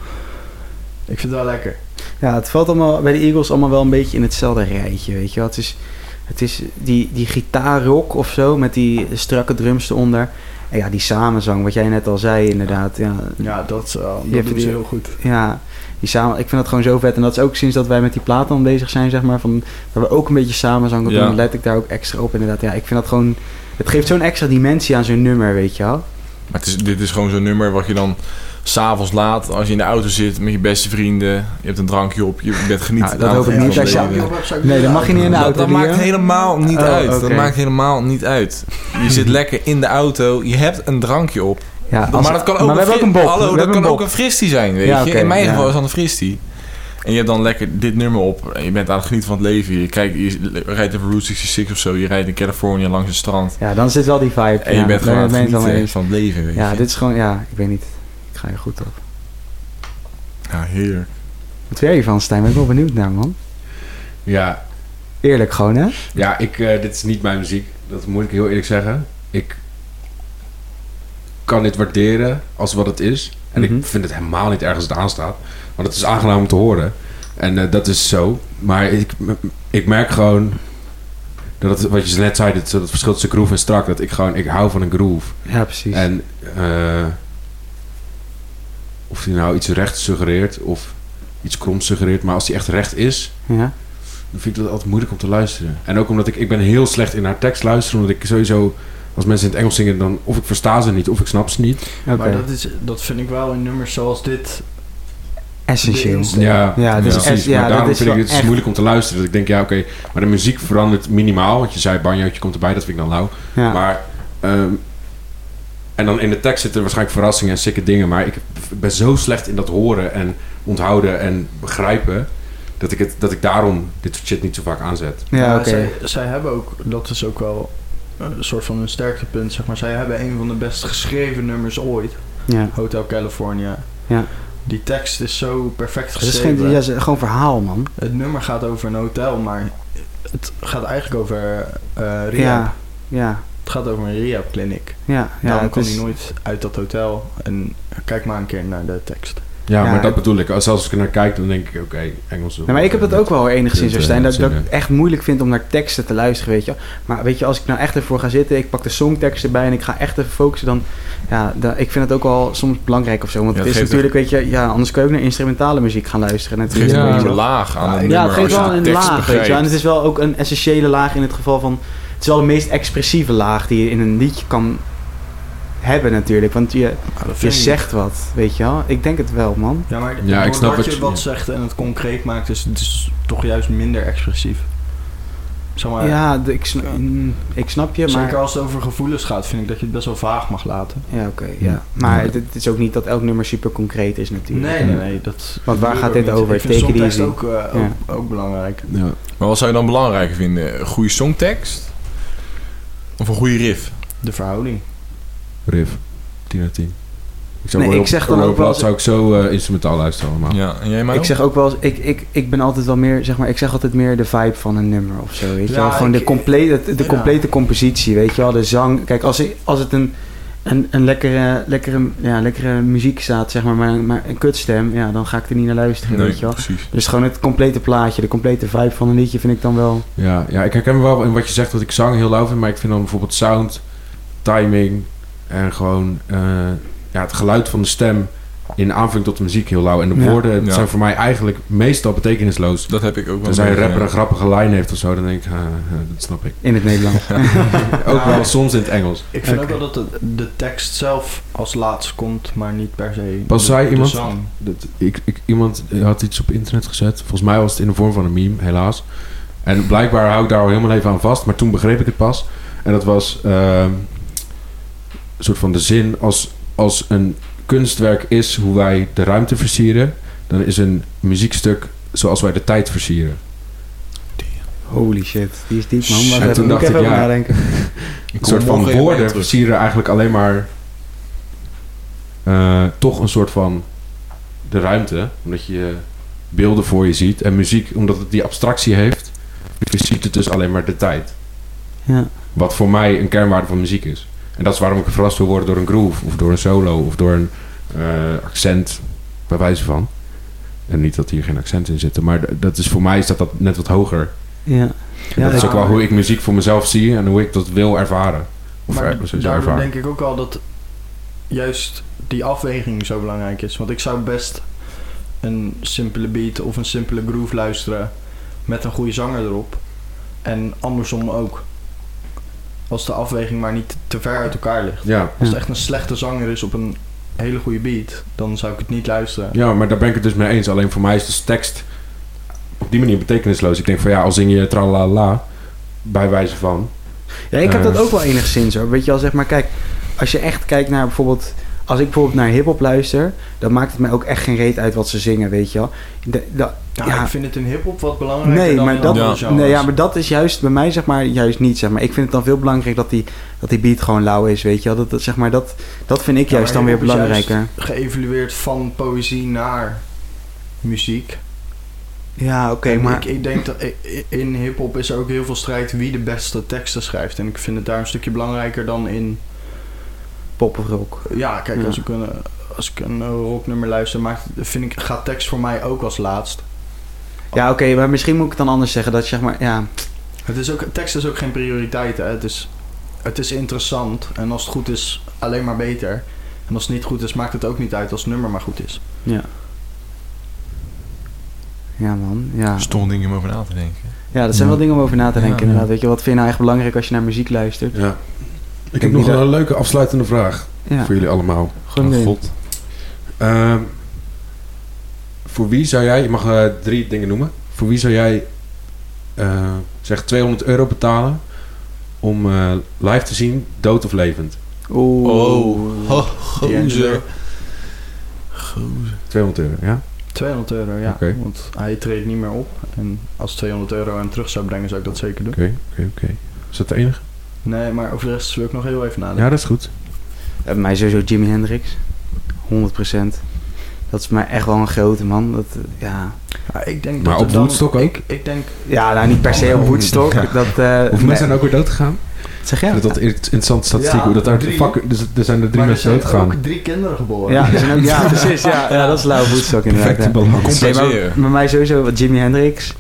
Ik vind het wel lekker. Ja, het valt allemaal bij de Eagles allemaal wel een beetje in hetzelfde rijtje, weet je wel. Het is, het is die, die gitaarrock of zo, met die strakke drums eronder. En ja, die samenzang, wat jij net al zei inderdaad. Ja, Ja, dat, Je dat ze die- heel goed. ja die samen, ik vind dat gewoon zo vet. En dat is ook sinds dat wij met die plaat dan bezig zijn, zeg maar. Van, waar we ook een beetje samenzang op Ja. doen, let ik daar ook extra op inderdaad. Ja, ik vind dat gewoon... Het geeft zo'n extra dimensie aan zo'n nummer, weet je wel. Maar het is, dit is gewoon zo'n nummer wat je dan s'avonds laat, als je in de auto zit met je beste vrienden, je hebt een drankje op, je bent genieten. Ja, dat hoop ik niet. Als je-. Nee, dat mag je niet in de Dat, auto dat doen, maakt helemaal niet Oh, uit. Dat maakt helemaal niet uit. Je zit [LAUGHS] lekker in de auto, je hebt een drankje op. Ja, als- maar dat kan ook, maar we een, hebben ook een. Hallo, We dat kan een ook een fristie zijn, weet Ja, je. in mijn ja. geval is dat een fristie. En je hebt dan lekker dit nummer op. En je bent aan het genieten van het leven. Je, kijkt, je rijdt over Route 66 of zo. Je rijdt in Californië langs het strand. Ja, dan zit wel die vibe. En ja, je bent gewoon aan het genieten van het leven, weet Ja, je. dit is gewoon, ja, ik weet niet. Ik ga er goed op. Ja, heerlijk. Wat vind jij hiervan, Stijn? Ben ik wel benieuwd naar, man. Ja, Eerlijk gewoon, hè? ja ik, eh, dit is niet mijn muziek. Dat moet ik heel eerlijk zeggen. Ik kan dit waarderen als wat het is. En Mhm. ik vind het helemaal niet erg als het aanstaat. Want het is aangenaam om te horen. En eh, dat is zo. Maar ik, ik merk gewoon... Dat het, wat je net zei, dat, dat verschil tussen groove en strak. Dat ik gewoon... Ik hou van een groove. Ja, precies. En eh, of hij nou iets recht suggereert of iets krom suggereert, maar als hij echt recht is, ja? dan vind ik dat altijd moeilijk om te luisteren. En ook omdat ik, ik ben heel slecht in naar tekst luisteren, omdat ik sowieso, als mensen in het Engels zingen, dan of ik versta ze niet of ik snap ze niet. Maar dat, is, dat vind ik wel in nummers zoals dit. Essentieel. Ja, Ja, dus ja, maar dat daarom is vind ik het echt- moeilijk om te luisteren. Dat ik denk, ja oké, maar de muziek verandert minimaal. Want je zei banjootje komt erbij, dat vind ik dan lauw. Ja. Maar, ehm, en dan in de tekst zitten waarschijnlijk verrassingen en sikke dingen. Maar ik ben zo slecht in dat horen en onthouden en begrijpen. Dat ik, het, dat ik daarom dit soort shit niet zo vaak aanzet. ja, oké. zij, zij hebben ook, dat is ook wel een soort van een sterktepunt, zeg maar. Zij hebben een van de best geschreven nummers ooit. Ja. Hotel California. Ja. Die tekst is zo perfect Het is geschreven. geen, ja, het is gewoon verhaal, man. Het nummer gaat over een hotel, maar het gaat eigenlijk over eh rehab. Ja, ja, Het gaat over een rehab clinic. ja. ja Daarom is, hij nooit uit dat hotel. En kijk maar een keer naar de tekst. Ja, Ja, maar dat bedoel ik. Als als ik er naar kijk, dan denk ik, oké, Engels. Nee, maar ik heb dat ook wel enigszins, Stijn, dat, dat ik echt moeilijk vind om naar teksten te luisteren, weet je. Maar weet je, als ik nou echt ervoor ga zitten, ik pak de songtekst erbij en ik ga echt even focussen, dan, ja, dan, ik vind het ook wel soms belangrijk of zo. Want Ja, het is natuurlijk, weet je, ja, anders kun je ook naar instrumentale muziek gaan luisteren. Het geeft Ja. een laag aan een Ja, het geeft wel een laag, weet je. En het is wel ook een essentiële laag in het geval van... Het is wel de meest expressieve laag die je in een liedje kan hebben natuurlijk. Want je, Nou, je zegt wat, weet je wel. Ik denk het wel, man. Ja, maar Ja, ik snap doordat wat je wat zegt en het concreet maakt, is het is toch juist minder expressief. Zeg maar, ja, de- ik, sna- mm, ik snap je, maar... Zeker als het over gevoelens gaat, vind ik dat je het best wel vaag mag laten. Ja, oké, ja. Maar het, het is ook niet dat elk nummer super concreet is natuurlijk. Nee, nee, nee. Dat Want waar gaat dit niet. over? Ik vind Take songtekst ook, eh, Ja. ook, ook belangrijk. Ja. Maar wat zou je dan belangrijker vinden? Een goede songtekst? Of een goede riff? De verhouding. Riff. 10 uit 10. Ik zou Nee, ik zeg dan ook wel zou ik zo eh, instrumentaal luisteren allemaal. Ja, en jij maar Ik zeg ook wel eens, ik, ik, ik ben altijd wel meer, zeg maar, ik zeg altijd meer de vibe van een nummer of zo, weet je Ja, wel. Gewoon ik- de, complete, de ja. complete compositie, weet je wel. De zang, kijk, als, ik- als het een, een, een lekkere, lekkere, ja, lekkere muziek staat, zeg maar, maar, maar een kutstem, ja, dan ga ik er niet naar luisteren, Nee, weet je wel. precies. Dus gewoon het complete plaatje, de complete vibe van een liedje vind ik dan wel... Ja, ja, ik herken me wel in wat je zegt dat ik zang heel lauw vind, maar ik vind dan bijvoorbeeld sound, timing en gewoon eh, ja, het geluid van de stem in aanvulling tot de muziek heel lauw. En de Ja. woorden Ja. zijn voor mij eigenlijk meestal betekenisloos. Dat heb ik ook wel. Tenzij een rapper een grappige lijn heeft of zo, dan denk ik, ah, ah, dat snap ik. In het Nederlands. [LAUGHS] Ook wel soms in het Engels. Ik vind ook wel dat de, de tekst zelf als laatst komt, maar niet per se Pas de, zei de iemand-. Dat, ik, ik, iemand had iets op internet gezet. Volgens mij was het in de vorm van een meme, helaas. En blijkbaar hou ik daar al helemaal even aan vast. Maar toen begreep ik het pas. En dat was ehm, soort van de zin. Als, als een kunstwerk is hoe wij de ruimte versieren... dan is een muziekstuk zoals wij de tijd versieren. Holy shit, die is diep, man. En Wacht even, toen ik even ja. nadenken. Ik [LAUGHS] Een soort van woorden versieren eigenlijk alleen maar... eh, toch een soort van de ruimte. Omdat je beelden voor je ziet. En muziek, omdat het die abstractie heeft... ziet het dus alleen maar de tijd. Ja. Wat voor mij een kernwaarde van muziek is. En dat is waarom ik verrast wil worden door een groove... of door een solo of door een eh, accent... bij wijze van. En niet dat hier geen accent in zitten. Maar dat is, voor mij staat dat net wat hoger. Ja. En dat is ook wel hoe ik muziek voor mezelf zie... en hoe ik dat wil ervaren. Of Maar er, daardoor ervaren. denk ik ook al dat juist die afweging zo belangrijk is. Want ik zou best een simpele beat of een simpele groove luisteren met een goede zanger erop. En andersom ook. Als de afweging maar niet te ver uit elkaar ligt. Ja, Als het echt een slechte zanger is op een hele goede beat, dan zou ik het niet luisteren. Ja, maar daar ben ik het dus mee eens. Alleen voor mij is de tekst op die manier betekenisloos. Ik denk van ja, al zing je tralala bij wijze van. Ja, ik heb Eh. dat ook wel enigszins hoor. Weet je wel, zeg maar, kijk, als je echt kijkt naar bijvoorbeeld, als ik bijvoorbeeld naar hip-hop luister, dan maakt het mij ook echt geen reet uit wat ze zingen, weet je wel. De, de- Ja, ja, ik vind het in hip-hop wat belangrijker nee, dan maar in dat, Ja. nee, ja, maar dat is juist bij mij, zeg maar, juist niet, zeg maar. Ik vind het dan veel belangrijker dat die, dat die beat gewoon lauw is, weet je wel. Dat, dat, zeg maar, dat, dat vind ik Ja, juist dan weer belangrijker. geëvalueerd van poëzie naar muziek. Ja, oké, maar... ik, ik denk dat in hip-hop is er ook heel veel strijd wie de beste teksten schrijft. En ik vind het daar een stukje belangrijker dan in. Pop of rock. Ja, kijk, Ja. als ik een, als ik een eh, rocknummer luister, maakt, vind ik, gaat tekst voor mij ook als laatst. Ja, oké, maar misschien moet ik het dan anders zeggen. Dat zeg maar, ja... Het is ook, tekst is ook geen prioriteit. Hè. Het, is, het is interessant en als het goed is, alleen maar beter. En als het niet goed is, maakt het ook niet uit als het nummer maar goed is. Ja. Ja, man. Ja, Stom ding om over na te denken. ja dat zijn wel dingen om over na te denken, Ja. inderdaad. Weet je, wat vind je nou echt belangrijk als je naar muziek luistert? Ja. Ik heb nog dat- een leuke afsluitende vraag Ja, voor jullie allemaal. gewoon Oh, god. Ehm, voor wie zou jij, je mag eh, drie dingen noemen. Voor wie zou jij eh, zeg 200 euro betalen om eh, live te zien, dood of levend? Oeh. Oh, D'Angelo. gozer. Gozer. 200 euro, ja? 200 euro, ja. Oké. Want hij treedt niet meer op. En als 200 euro hem terug zou brengen, zou ik dat zeker doen. Oké, oké, oké. Is dat de enige? Nee, maar over de rest wil ik nog heel even nadenken. Ja, dat is goed. Ja, bij mij sowieso Jimi Hendrix. 100%. Dat is mij echt wel een grote man. Dat, eh, ja. Ja, ik denk Maar dat op er Woodstock ook? Ik, ik denk... ja, nou niet per se op Woodstock. Ja. Dat, eh, Hoeveel nee. mensen zijn ook weer dood gegaan? Zeg jij? Dat dat is interessante statistiek. Ja, hoe dat daar, drie. fuck, dus, er zijn er drie maar er mensen zijn dood gegaan. ook drie kinderen geboren. Ja, er ja, [LAUGHS] precies. Ja, ja, dat is lauw Woodstock inderdaad. Perfecte Ja. balans. Nee, maar bij mij sowieso wat Jimi Hendrix.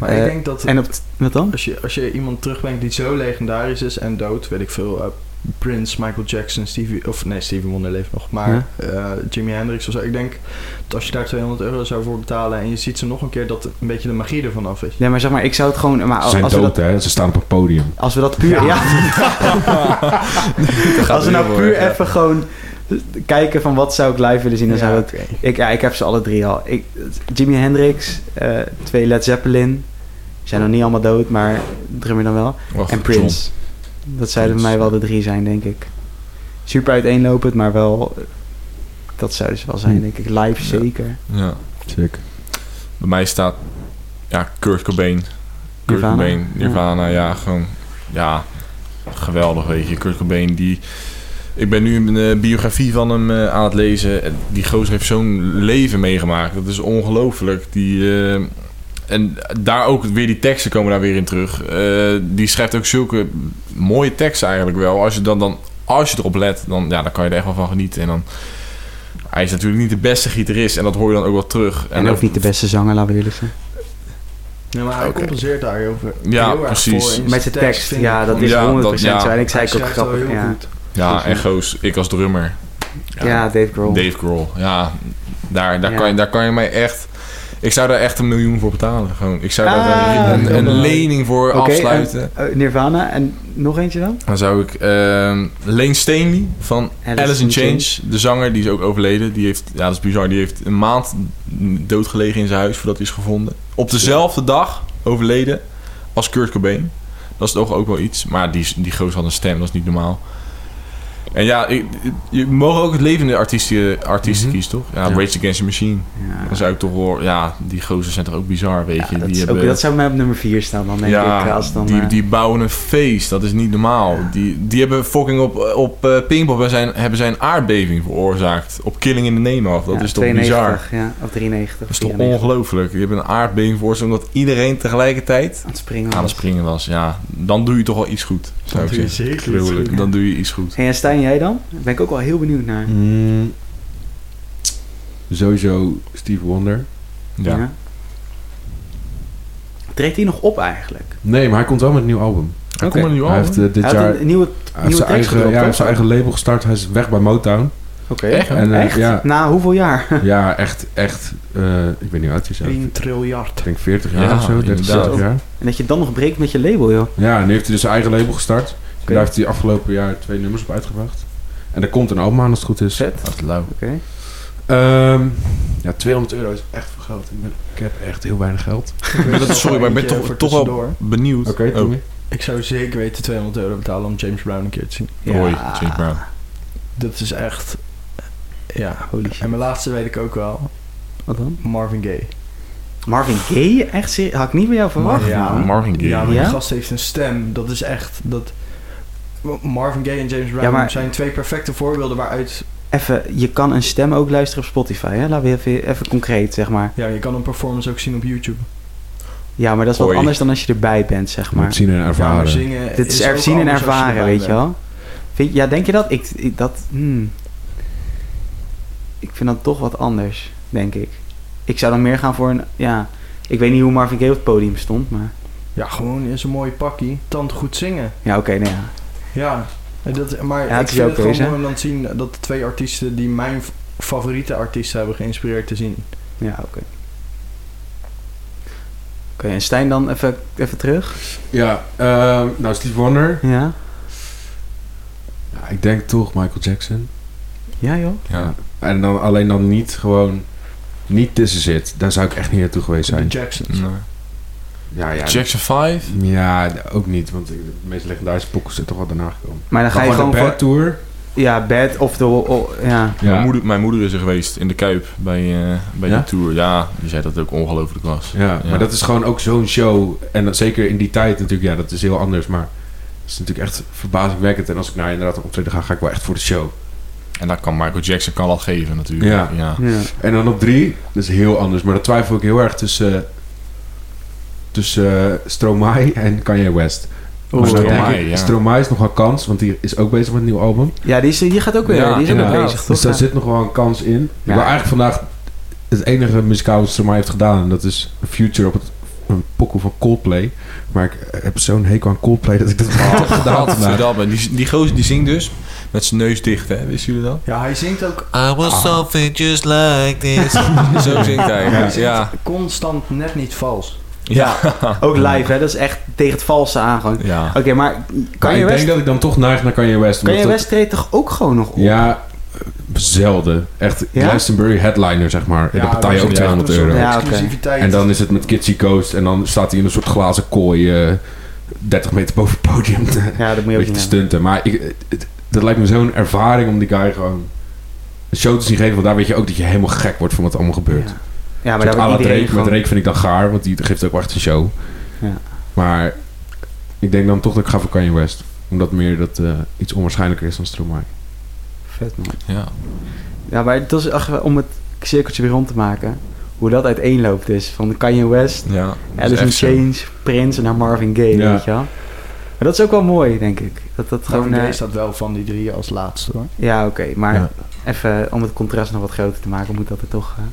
Maar Eh, ik denk dat... En op, wat dan? Als je, als je iemand terugbrengt die zo legendarisch is en dood, weet ik veel, eh, Prince, Michael Jackson, Stevie, of nee, Stevie Wonder leeft nog, maar eh, Jimi Hendrix of zo. Ik denk dat als je daar 200 euro zou voor betalen en je ziet ze nog een keer, dat een beetje de magie ervan af is. Nee, maar zeg maar, ik zou het gewoon... Maar Ze zijn als, we dood, dat, hè? Ze staan op een podium. als we dat puur... Ja. [LAUGHS] als we nou puur even gewoon kijken van wat zou ik live willen zien, dan zou het... Ik, ja, ik heb ze alle drie al. Ik, Jimi Hendrix, eh, twee Led Zeppelin. Zijn nog niet allemaal dood, maar drummer dan wel. Wacht, En Prince. Dat zouden bij mij wel de drie zijn, denk ik. Super uiteenlopend, maar wel... Dat zouden ze wel zijn, Hm. denk ik. Live zeker. Ja. Sick. Bij mij staat ja, Kurt Cobain. Kurt Nirvana. Cobain, Nirvana, ja. gewoon, ja. geweldig, weet je. Kurt Cobain, die... Ik ben nu een eh, biografie van hem eh, aan het lezen. En Die gozer heeft zo'n leven meegemaakt. Dat is ongelooflijk. Die... eh, en daar ook weer die teksten komen daar weer in terug. Eh, die schrijft ook zulke mooie teksten eigenlijk wel. Als je, dan, dan, als je erop let, dan, ja, dan kan je er echt wel van genieten. En dan, hij is natuurlijk niet de beste gitarist. En dat hoor je dan ook wel terug. En ook niet de beste zanger, laten we eerlijk zijn. Ja, maar hij Oké. compenseert daarover. Ja, heel erg precies. Met zijn tekst, ja, dat is Ja, 100% dat- ja. zo. En ik zei ook grappig. heel Ja. goed. Ja, en goos, ik als drummer. ja, Dave Grohl. Dave Grohl. Ja, daar, daar, Ja. Kan je, daar kan je mij echt... Ik zou daar echt een miljoen voor betalen. Gewoon. Ik zou Ah, daar een, een, ja. lening voor afsluiten. en, eh, Nirvana en nog eentje dan? Dan zou ik ehm, Lane Stanley van Alice Alice in Change, de zanger, die is ook overleden. Die heeft, ja, dat is bizar. Die heeft een maand doodgelegen in zijn huis voordat hij is gevonden. Op dezelfde dag overleden als Kurt Cobain. Dat is toch ook wel iets. Maar die, die gozer had een stem, dat is niet normaal. En ja, ik, je mag ook het levende artiesten, artiesten Mhm. kiezen, toch? Ja, Ja. Rage Against the Machine. Ja, Dan zou ik toch wel... Ja, die gozers zijn toch ook bizar, weet Ja, je. dat, die hebben, ook, dat zou mij op nummer 4 staan dan, denk ja, ik. Als dan, die, eh, die bouwen een feest. Dat is niet normaal. Die, die hebben fucking op, op uh, Pinkpop zijn, hebben zij een aardbeving veroorzaakt. Op Killing in the Name of. Dat is toch 92, bizar. Ja, of 93. Dat is toch 94. ongelooflijk. Die hebben een aardbeving veroorzaakt omdat iedereen tegelijkertijd Aan het springen. aan het was. springen was. Ja, dan doe je toch wel iets goed. Zou Dat ik doe je zeggen. zeker. Dan doe je iets goed. Hey, en jij dan? Daar ben ik ook wel heel benieuwd naar. Mm, sowieso Steve Wonder. Ja. Treedt hij nog op eigenlijk? Nee, maar hij komt wel met een nieuw album. Oké. komt een nieuw Hij album. heeft eh, dit hij jaar een nieuwe, hij heeft nieuwe zijn eigen, gedropt, ja, hij heeft zijn eigen label gestart. Hij is weg bij Motown. Oké. Echt? En, eh, Echt? Ja, Na hoeveel jaar? ja, echt, echt. eh, ik weet niet hoe oud hij is. zelf. 1 triljard. Ik denk 40 jaar Ja, of zo, 30, inderdaad. 40 jaar. En dat je dan nog breekt met je label, joh. Ja, en nu heeft hij dus zijn eigen label gestart. Daar heeft hij afgelopen jaar twee nummers op uitgebracht. En er komt een album aan als het goed is. Vet. Dat is lauw. Oké. Ehm, ja, 200 euro is echt veel geld. Ik, ben, ik heb echt heel weinig geld. [LAUGHS] Sorry, maar ik ben toch, toch wel benieuwd. Oké, Oh. Ik zou zeker weten 200 euro betalen om James Brown een keer te zien. Hoi, James Brown. Dat is echt... Ja. Holy shit. En mijn laatste weet ik ook wel. Wat dan? Marvin Gaye. Marvin Gaye? Echt serieus? Had ik niet bij jou verwacht, Ja. Marvin Gaye. Ja, maar Ja? die gast heeft een stem. Dat is echt... Dat... Marvin Gaye en James Brown Ja, maar- zijn twee perfecte voorbeelden waaruit... Even, je kan een stem ook luisteren op Spotify, hè? Laten we even, even concreet, zeg maar. Ja, je kan een performance ook zien op YouTube. Ja, maar dat is wat anders dan als je erbij bent, zeg Maar maar. zien en ervaren. Dit is er zien en ervaren, weet je wel. Vind, ja, denk je dat? Ik, ik, dat, hmm. ik vind dat toch wat anders, denk ik. Ik zou dan meer gaan voor een, ja... Ik weet niet hoe Marvin Gaye op het podium stond, maar... Ja, gewoon in zo'n mooie pakkie. Tand goed zingen. Ja, oké, nee, ja. Ja. en Dat, maar Ja, ik vind het gewoon mooi om dan te zien dat de twee artiesten die mijn favoriete artiesten hebben geïnspireerd te zien. Ja, oké. Oké, en Stijn dan even, even terug? Ja, ehm, nou Steve Wonder. Ja? Ja, ik denk toch Michael Jackson. Ja, joh. Ja. En dan alleen dan niet gewoon... Niet This Is It. Daar zou ik echt niet naartoe geweest De zijn. Jacksons. Nee. Ja, ja. Jackson 5? Ja, ook niet. Want de meest legendarische pokkels zijn toch wel daarna gekomen. Maar dan ga je gewoon de voor... Bad Tour. Ja, bad of de... o- ja. Ja. Mijn, moeder, mijn moeder is er geweest in de Kuip bij, eh, bij Ja? die tour. Ja, die zei dat het ook ongelooflijk was. Ja, maar dat is gewoon ook zo'n show. En dat, zeker in die tijd natuurlijk, ja, dat is heel anders. Maar het is natuurlijk echt verbazingwekkend. En als ik naar inderdaad een optreden ga, ga ik wel echt voor de show. En dat kan Michael Jackson kan dat geven natuurlijk. Ja. ja. ja. En dan op drie, dat is heel anders. Maar dat twijfel ik heel erg tussen, tussen eh, Stromae en Kanye West. Maar dan Stromae, denk ik, ja. Stromae is nog wel kans, want die is ook bezig met een nieuw album. Ja, die, is, die gaat ook weer... Ja, die is ook bezig, toch? Dus daar Ja. zit nog wel een kans in. Ik wil eigenlijk vandaag het enige muzikaal wat Stromae heeft gedaan. En dat is Future op het een pokoe van Coldplay. Maar ik heb zo'n hekel aan Coldplay dat ik dat [LAUGHS] toch gedaan vandaag. Gadverdamme. Die, die gozer die zingt dus met zijn neus dicht, hè? Wisten jullie dat? Ja, hij zingt ook I was something just like this. [LAUGHS] Zo zingt hij. Ja. zingt Ja. constant net niet vals. Ja. [LAUGHS] Ook live, hè. Dat is echt tegen het valse aan gewoon. ja. Oké, maar Maar Kanye ik West... denk dat ik dan toch neig naar Kanye West. Kanye omdat West treedt toch ook gewoon nog op? dat- Ja, eh, zelden. Echt Ja? Glastonbury headliner, zeg maar. En dan betaal je dat ook is 200 echt een euro. Ja. En dan is het met Kitsy Coast. En dan staat hij in een soort glazen kooi... eh 30 meter boven het podium te, Ja, dat moet je beetje ook te stunten. Maar ik, het, dat lijkt me zo'n ervaring om die guy gewoon een show te zien geven. Want daar weet je ook dat je helemaal gek wordt van wat er allemaal gebeurt. Ja, maar daar wordt Drake. Met gewoon... Drake vind ik dan gaar, want die geeft ook wel echt een show. Ja. Maar ik denk dan toch dat ik ga voor Kanye West. Omdat meer dat eh, iets onwaarschijnlijker is dan Stromae. Vet man. Ja. Ja, maar dat is echt om het cirkeltje weer rond te maken. Hoe dat uiteenloopt is. Van Kanye West, Ja. dat is Alice in. Chains, Prince naar Marvin Gaye, Ja. weet je wel. Maar dat is ook wel mooi, denk ik. Dat dat Gewoon gewoon... eh, staat wel van die drie als laatste hoor. ja, oké. maar Ja. even om het contrast nog wat groter te maken, moet dat er toch... eh,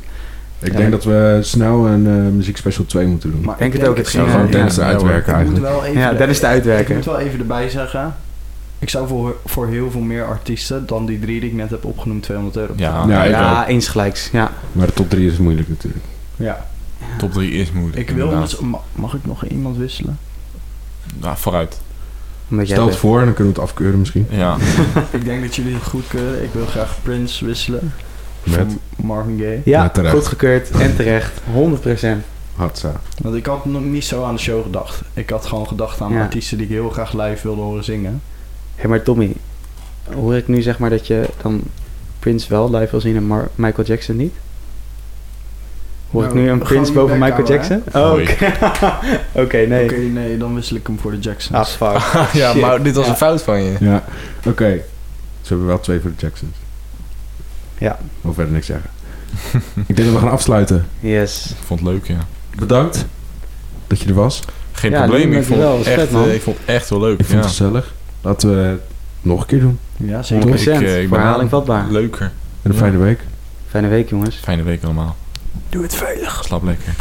Ik Ja. denk dat we snel een eh muziek special 2 moeten doen. Maar denk ik het ook, het Zou ging, gewoon Dennis ja, eruit ja, werken Ik moet eigenlijk. Ja, de- Dennis de uitwerker. Ik moet wel even erbij zeggen. Ik zou voor, voor heel veel meer artiesten dan die drie die ik net heb opgenoemd 200 euro Ja. betalen. Ja, eens gelijks. Ja. Maar de top 3 is moeilijk natuurlijk. Ja. Top 3 is moeilijk. Ik wil mag ik nog iemand wisselen? Nou, vooruit. Omdat jij Stel het bent. voor en dan kunnen we het afkeuren misschien. Ja. [LAUGHS] ik denk dat jullie het goedkeuren. Ik wil graag Prince wisselen. Met Van Marvin Gaye. Ja, Ja, goedgekeurd en terecht. 100%. Hatsa. Want ik had nog niet zo aan de show gedacht. Ik had gewoon gedacht aan Ja. artiesten die ik heel graag live wilde horen zingen. Hé, maar Tommy, hoor ik nu zeg maar dat je dan Prince wel live wil zien en Mar- Michael Jackson niet? Hoor ik Nou, nu een Prince boven Michael Jackson? Oh, oké. [LAUGHS] Oké, nee. Oké, nee, dan wissel ik hem voor de Jacksons. Ah, fuck. [LAUGHS] ja, Shit. maar dit was Ja. een fout van je. Ja, oké. Ze hebben wel twee voor de Jacksons. Ja. Wil verder niks zeggen. [LAUGHS] ik denk dat we gaan afsluiten. Yes. Ik vond het leuk, ja. Bedankt dat je er was. Geen Ja, probleem. Ik vond, echt, vet, eh, ik vond het echt wel leuk. Ik vond ja. het gezellig. Laten we het nog een keer doen. Ja, 100%. zeker. Ik, eh, ik ben Verhaling vatbaar. Leuker. En een Ja. fijne week. Fijne week, jongens. Fijne week allemaal. Doe het veilig. Slaap lekker.